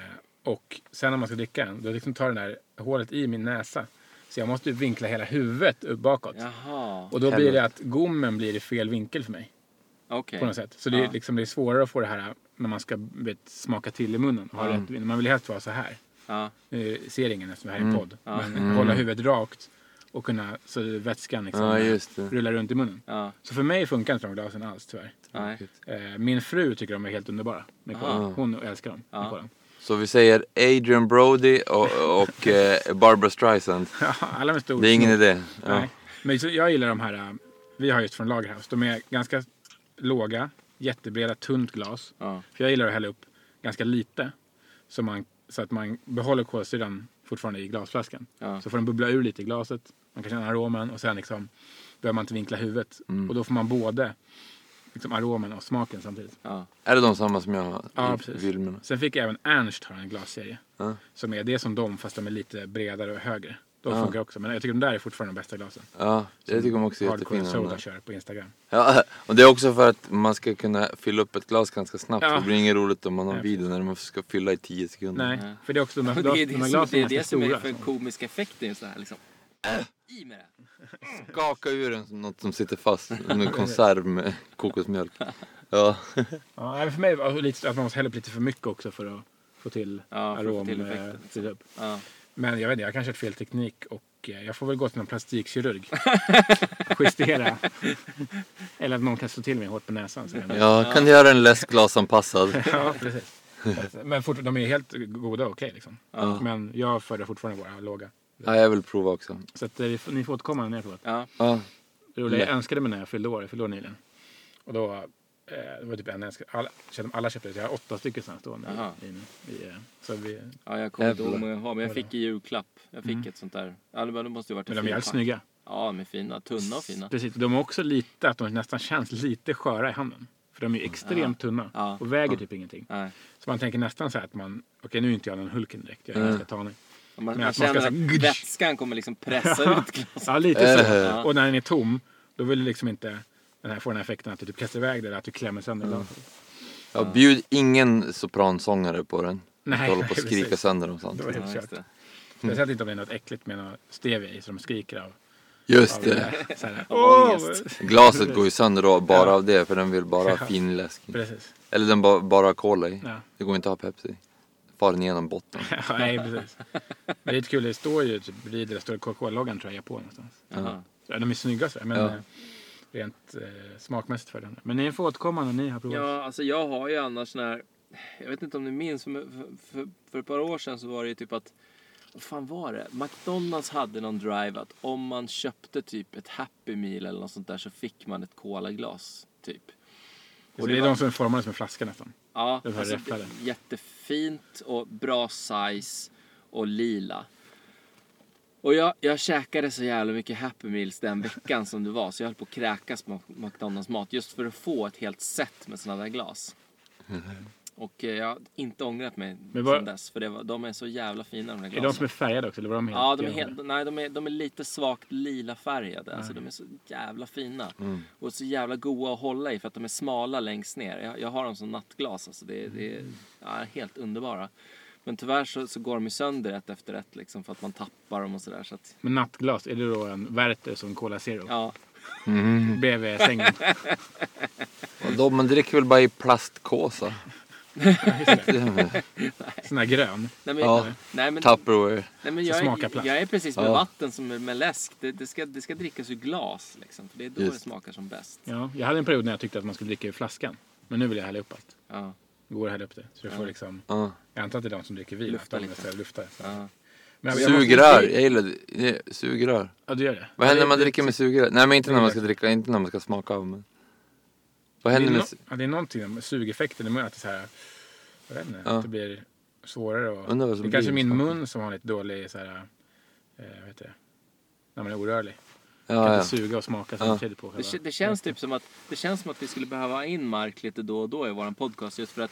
och sen när man ska dricka den, då liksom tar den där hålet i min näsa. Så jag måste vinkla hela huvudet upp bakåt. Jaha. Och då blir det att gommen blir i fel vinkel för mig. Okej. På något sätt. Så det är, liksom, det är svårare att få det här när man ska vet, smaka till i munnen. Ha Mm. rätt, man vill helst vara så här. Ja. Nu ser ingen eftersom det här är en Mm. podd. Ja. Men Mm. hålla huvudet rakt och kunna så vätskan liksom Ja, just det. rullar runt i munnen. Ja. Så för mig funkar inte de glasen alls tyvärr. Nej. Eh, min fru tycker de är helt underbara. Med. Hon älskar dem. Med. Så vi säger Adrian Brody och, och eh, Barbara Streisand. (laughs) Alla med stor Det är ingen idé. Ja. Nej. Men så jag gillar de här, äh, vi har just från Lagerhaus. De är ganska låga, jättebreda, tunt glas. Ja. För jag gillar att hälla upp ganska lite. Så, man, så att man behåller kolsyran fortfarande i glasflaskan. Ja. Så får den bubbla ur lite i glaset. Man kan känna aromen och sen liksom behöver man inte vinkla huvudet. Mm. Och då får man både liksom aromen och smaken samtidigt. Ja. Är det de samma som jag har Ja, i precis. Sen fick jag även Ernst ha en glasserie. Ja. Som är det som de fast de är lite bredare och högre. De Ja. funkar också. Men jag tycker de där är fortfarande de bästa glasen. Ja, jag tycker de också är Hardcore jättefina. de Soda kör på Instagram. Ja, (laughs) och det är också för att man ska kunna fylla upp ett glas ganska snabbt. Ja. Det blir inget roligt om man har en video när man ska fylla i 10 sekunder. Nej, för det är också de här, (laughs) Det är de det, här som, det, är det som är stora. för komisk effekt i en sån här liksom. I med det. Skaka ur den som något som sitter fast. En konserv med kokosmjölk. Ja. Ja, för mig var det lite att man måste hälla upp lite för mycket också för att få till Ja, att få arom. till eh, upp. Ja. Men jag vet inte, jag har kanske har fel teknik och eh, jag får väl gå till någon plastikkirurg. (laughs) Justera. Eller att någon kan slå till mig hårt på näsan. Ja, kan du göra en läskglasanpassad? (laughs) ja, precis. Men fort, de är helt goda och okej liksom. Ja. Men jag föredrar fortfarande våra låga. Ja, jag vill prova också. Så att, eh, vi ni får återkomma när ni har provat. Ja. Ja, Det roliga, jag önskade mig när jag fyllde år, jag fyllde år nyligen. Och då, eh, det var typ en jag önskade, alla, alla köpte jag har åtta stycken sådana stående. I, i, i, eh, så vi, ja, jag kommer inte ihåg många jag har, men jag fick i julklapp. Jag fick Mm. ett sånt där. Ja, det måste ju varit men de är jävligt snygga. Ja, de är fina. Tunna och fina. Precis, de är också lite, att de nästan känns lite sköra i handen. För de är ju extremt tunna Ja. och väger Ja. typ ingenting. Nej. Så man tänker nästan så här att man, okej nu är inte jag någon Hulken direkt, jag är Mm. ganska tanig. Man, man man känner ska att här- vätskan kommer liksom pressa ut glaset. Ja, lite så. Ja. Och när den är tom, då vill du liksom inte den här, få den här effekten att du typ kastar iväg det eller att du klämmer sönder Mm. glaset. ja, bjud ingen sopransångare på den. Nej, Håller på att skrika precis. sönder dem sånt. Det var Ja, helt kört. det. Speciellt inte om det är något äckligt med något stevia i så de skriker av. Just av det. här, ångest. Glaset går ju sönder då bara Ja. av det för den vill bara ha Ja. fin läsk. Precis. Eller den ba, bara har cola i. Ja. Det går inte att ha Pepsi. Far den igenom botten. (laughs) Ja, nej, precis. Men det är lite kul, det står ju typ det står Coca-Cola-loggan tror jag på någonstans. Jaha. Ja, de är snygga så här, men Ja. eh, rent eh, smakmässigt för den. Men ni får återkomma när ni har provat. Ja, alltså jag har ju annars när... Jag vet inte om ni minns, för, för, för ett par år sedan så var det ju typ att Vad fan var det? McDonalds hade någon drive att om man köpte typ ett Happy Meal eller något sånt där så fick man ett colaglas. Typ. Och det är var- de som är formade som en flaska nästan. Ja, alltså, jättefint och bra size och lila. Och jag, jag käkade så jävla mycket Happy Meals den veckan som det var så jag höll på att kräkas på McDonalds mat just för att få ett helt set med sådana där glas. Och eh, jag har inte ångrat mig Men vad- sedan dess för det var, de är så jävla fina de där Är glasen. de som är färgade också? Eller var de helt Ja, de är, helt, nej, de, är, de är lite svagt lila färgade. Alltså, de är så jävla fina. Mm. Och så jävla goda att hålla i för att de är smala längst ner. Jag, jag har dem som nattglas. Alltså, det, är- det är ja, helt underbara. Men tyvärr så, så går de ju sönder ett efter ett liksom, för att man tappar dem och sådär. Så att, Men nattglas, är det då en Werther som Cola Zero? ja, Mm. (laughs) Bredvid sängen? Och (laughs) då, man dricker väl bara i plastkåsa? Sån här grön. nej, men, Ja. nej, men, Tupperware. nej, men jag, smakar är, plast. jag är precis med Ja. vatten som med, läsk. Det, det, ska, det ska drickas ur glas. Liksom, för det är då Just. det smakar som bäst. Ja, jag hade en period när jag tyckte att man skulle dricka ur flaskan. Men nu vill jag hälla upp allt. Ja, Går att hälla upp det. Så du får Ja. liksom, Ja. jag antar att det är de som dricker vin. Lufta lite. ska lufta. Så. ja. Men jag Sugrör, jag gillar det. det. Sugrör. Ja, du gör det. Vad händer när man det- dricker med sugrör? Nej men inte det när man ska dricka, inte när man ska smaka av. Men... Vad Det är, händer med... no, ja, det är någonting med sugeffekten. Det är att det, så här, jag vet inte, Ja. att det blir svårare. Och, det är kanske är blir min smaken. mun som har lite dålig, så här, eh, vet du, när man är orörlig. Ja, kan ja. inte suga och smaka samtidigt på Det, själva. det känns typ som att det känns som att vi skulle behöva in Mark lite då och då i våran podcast just för att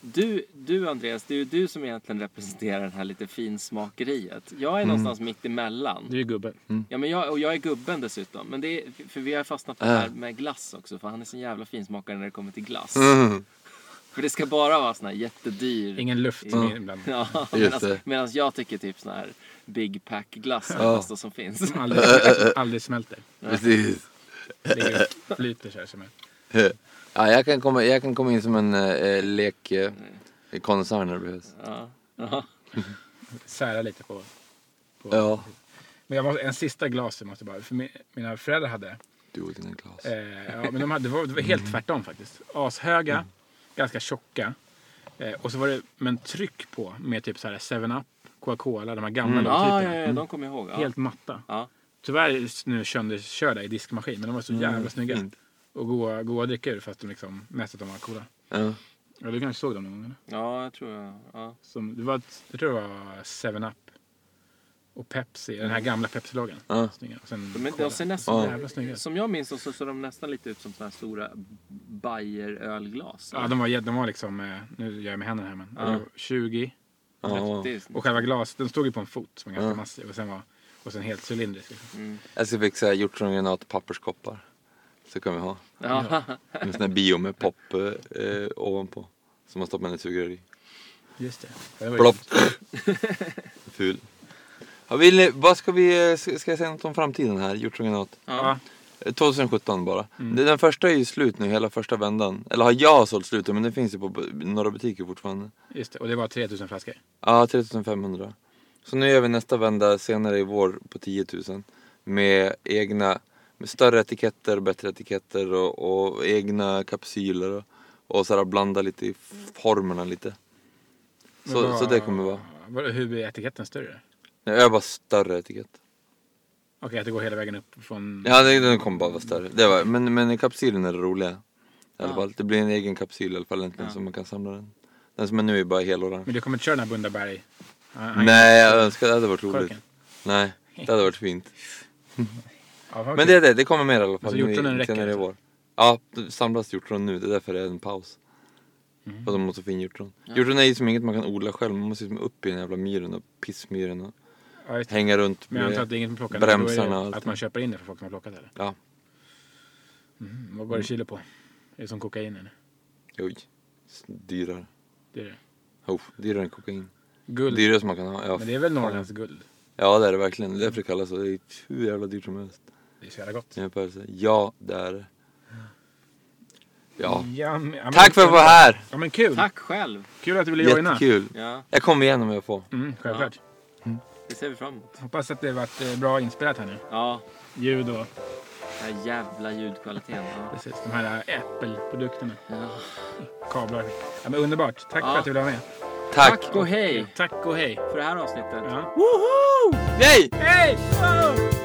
du, du Andreas, det är ju du som egentligen representerar det här lite finsmakeriet. Jag är Mm. någonstans mitt emellan. Du är gubben. Ja, men jag, och jag är gubben dessutom. Men det är, för vi har fastnat på det här med glass också. För han är så jävla finsmakare när det kommer till glass. Mm. För det ska bara vara sån här jättedyr. Ingen luft som är inblandad. Ja, medan, jag tycker typ sån här Big Pack glass är det bästa som finns. Som (laughs) aldrig, aldrig smälter. Precis. Ligger flyter så här som en... Ja, jag, kan komma, jag kan komma in som en äh, lek äh, kondensör när det behövs. Ja. Ja. (laughs) Sära lite på... på Ja. Men jag måste, en sista glas måste bara... För min, mina föräldrar hade... Du och dina glas. Eh, ja, men de hade, det, var, det var helt tvärtom faktiskt. Ashöga, ganska tjocka. Eh, och så var det med en tryck på med typ så här 7-Up, Coca-Cola, de här gamla Ja, logotyperna. ja, ja, de kommer jag ihåg. Ja. Helt matta. Ja. Tyvärr är nu sönderkörda i diskmaskin, men de var så jävla snygga. fint. Och goa, goa ur fast de liksom, mest att de var coola. Ja. Ja, du kanske såg dem någon gång? eller? ja, jag tror jag. Ja. Som, det var, jag tror det var 7-Up och Pepsi, den här gamla Pepsi-loggan. Ja. Snygga. Och sen De, är- de ser nästan, Ja. Jävla snygga. som jag minns så ser de nästan lite ut som såna här stora Bayer-ölglas. Ja, de var, de var liksom, eh, nu gör jag med händerna här men, Ja. det var 20 Ja. Det är- och själva glas, den stod ju på en fot som är ganska Ja. massiv och sen var och sen helt cylindrisk. Liksom. Mm. Jag ska fixa hjortrongrönat papperskoppar. Så kan vi ha. Ja. (laughs) En sån här bio med pop eh, eh, ovanpå. Som man stoppar ett sugrör i. Just det. Plopp. (laughs) Ful. Ja, vill ni, vad ska vi, ska ska jag säga något om framtiden här? Hjortrongrönat. Ja, Eh, 2017 bara. Det- Den första är ju slut nu, hela första vändan. Eller har jag sålt slut men det finns ju på några butiker fortfarande. just det. Och det var 3000 flaskor. Ja, 3500. Så nu gör vi nästa vända senare i vår på 10 000. Med egna, med större etiketter, bättre etiketter och, och egna kapsyler. Och, och så här blanda lite i formerna lite. Så, vad- så det kommer vara. vad- Hur blir etiketten större? Nej, Jag bara större etikett. Okej, att det går hela vägen upp från... Ja, det- den kommer bara vara större. Det var, men, men kapsylen är det roliga. I alla fall. Det blir en egen kapsyl i alla fall äntligen Ja. så man kan samla den. Den som är nu är bara helorange. Men du kommer inte köra den här Bundaberg? Nej, jag önskar det hade varit roligt. Korken? Nej, det hade varit fint. (laughs) Ja, Men det är det, det kommer mer i alla fall. så nu i- hjortronen räcker senare i alltså? vår. Ja, det samlas hjortron nu. Det är därför det är en paus. Mm. För att de måste få in hjortron. Hjortron är ju som inget man kan odla själv. Man måste liksom upp i den jävla myren och pissmyren och Ja, hänga runt Men jag antar att med... det är inget man plockar. bromsarna Då är och det allt Att man köper in det för folk som har plockat det eller? Ja, Mm. Vad går det kilo på? Är det som kokain eller? oj. Dyrare. Det är det. Oh, dyrare än kokain. Guld. Dyrare som man kan ha. Ja, Men det är väl Norrlands guld? ja det är det verkligen. Det är därför det kallas så. Det är hur jävla dyrt som helst. Det är så jävla gott. i jämförelse. Ja, det är det. Ja. Ja, men, ja, men- Tack för att vara här! Ja men kul! Tack själv. Kul att du ville joina. Jättekul. Ja, Jag kommer igen om jag får. Mm, självklart. det ser vi fram emot. Hoppas att det varit eh, bra inspelat här nu. Ja, Ljud och den här jävla ljudkvaliteten. Ja. precis, de här Apple-produkterna. Ja. Kablar. Ja, men underbart. Tack Ja. för att du ville vara med. Tack! Tack och hej Tack och hej. för det här avsnittet. Ja. Yay! Hej! Wow!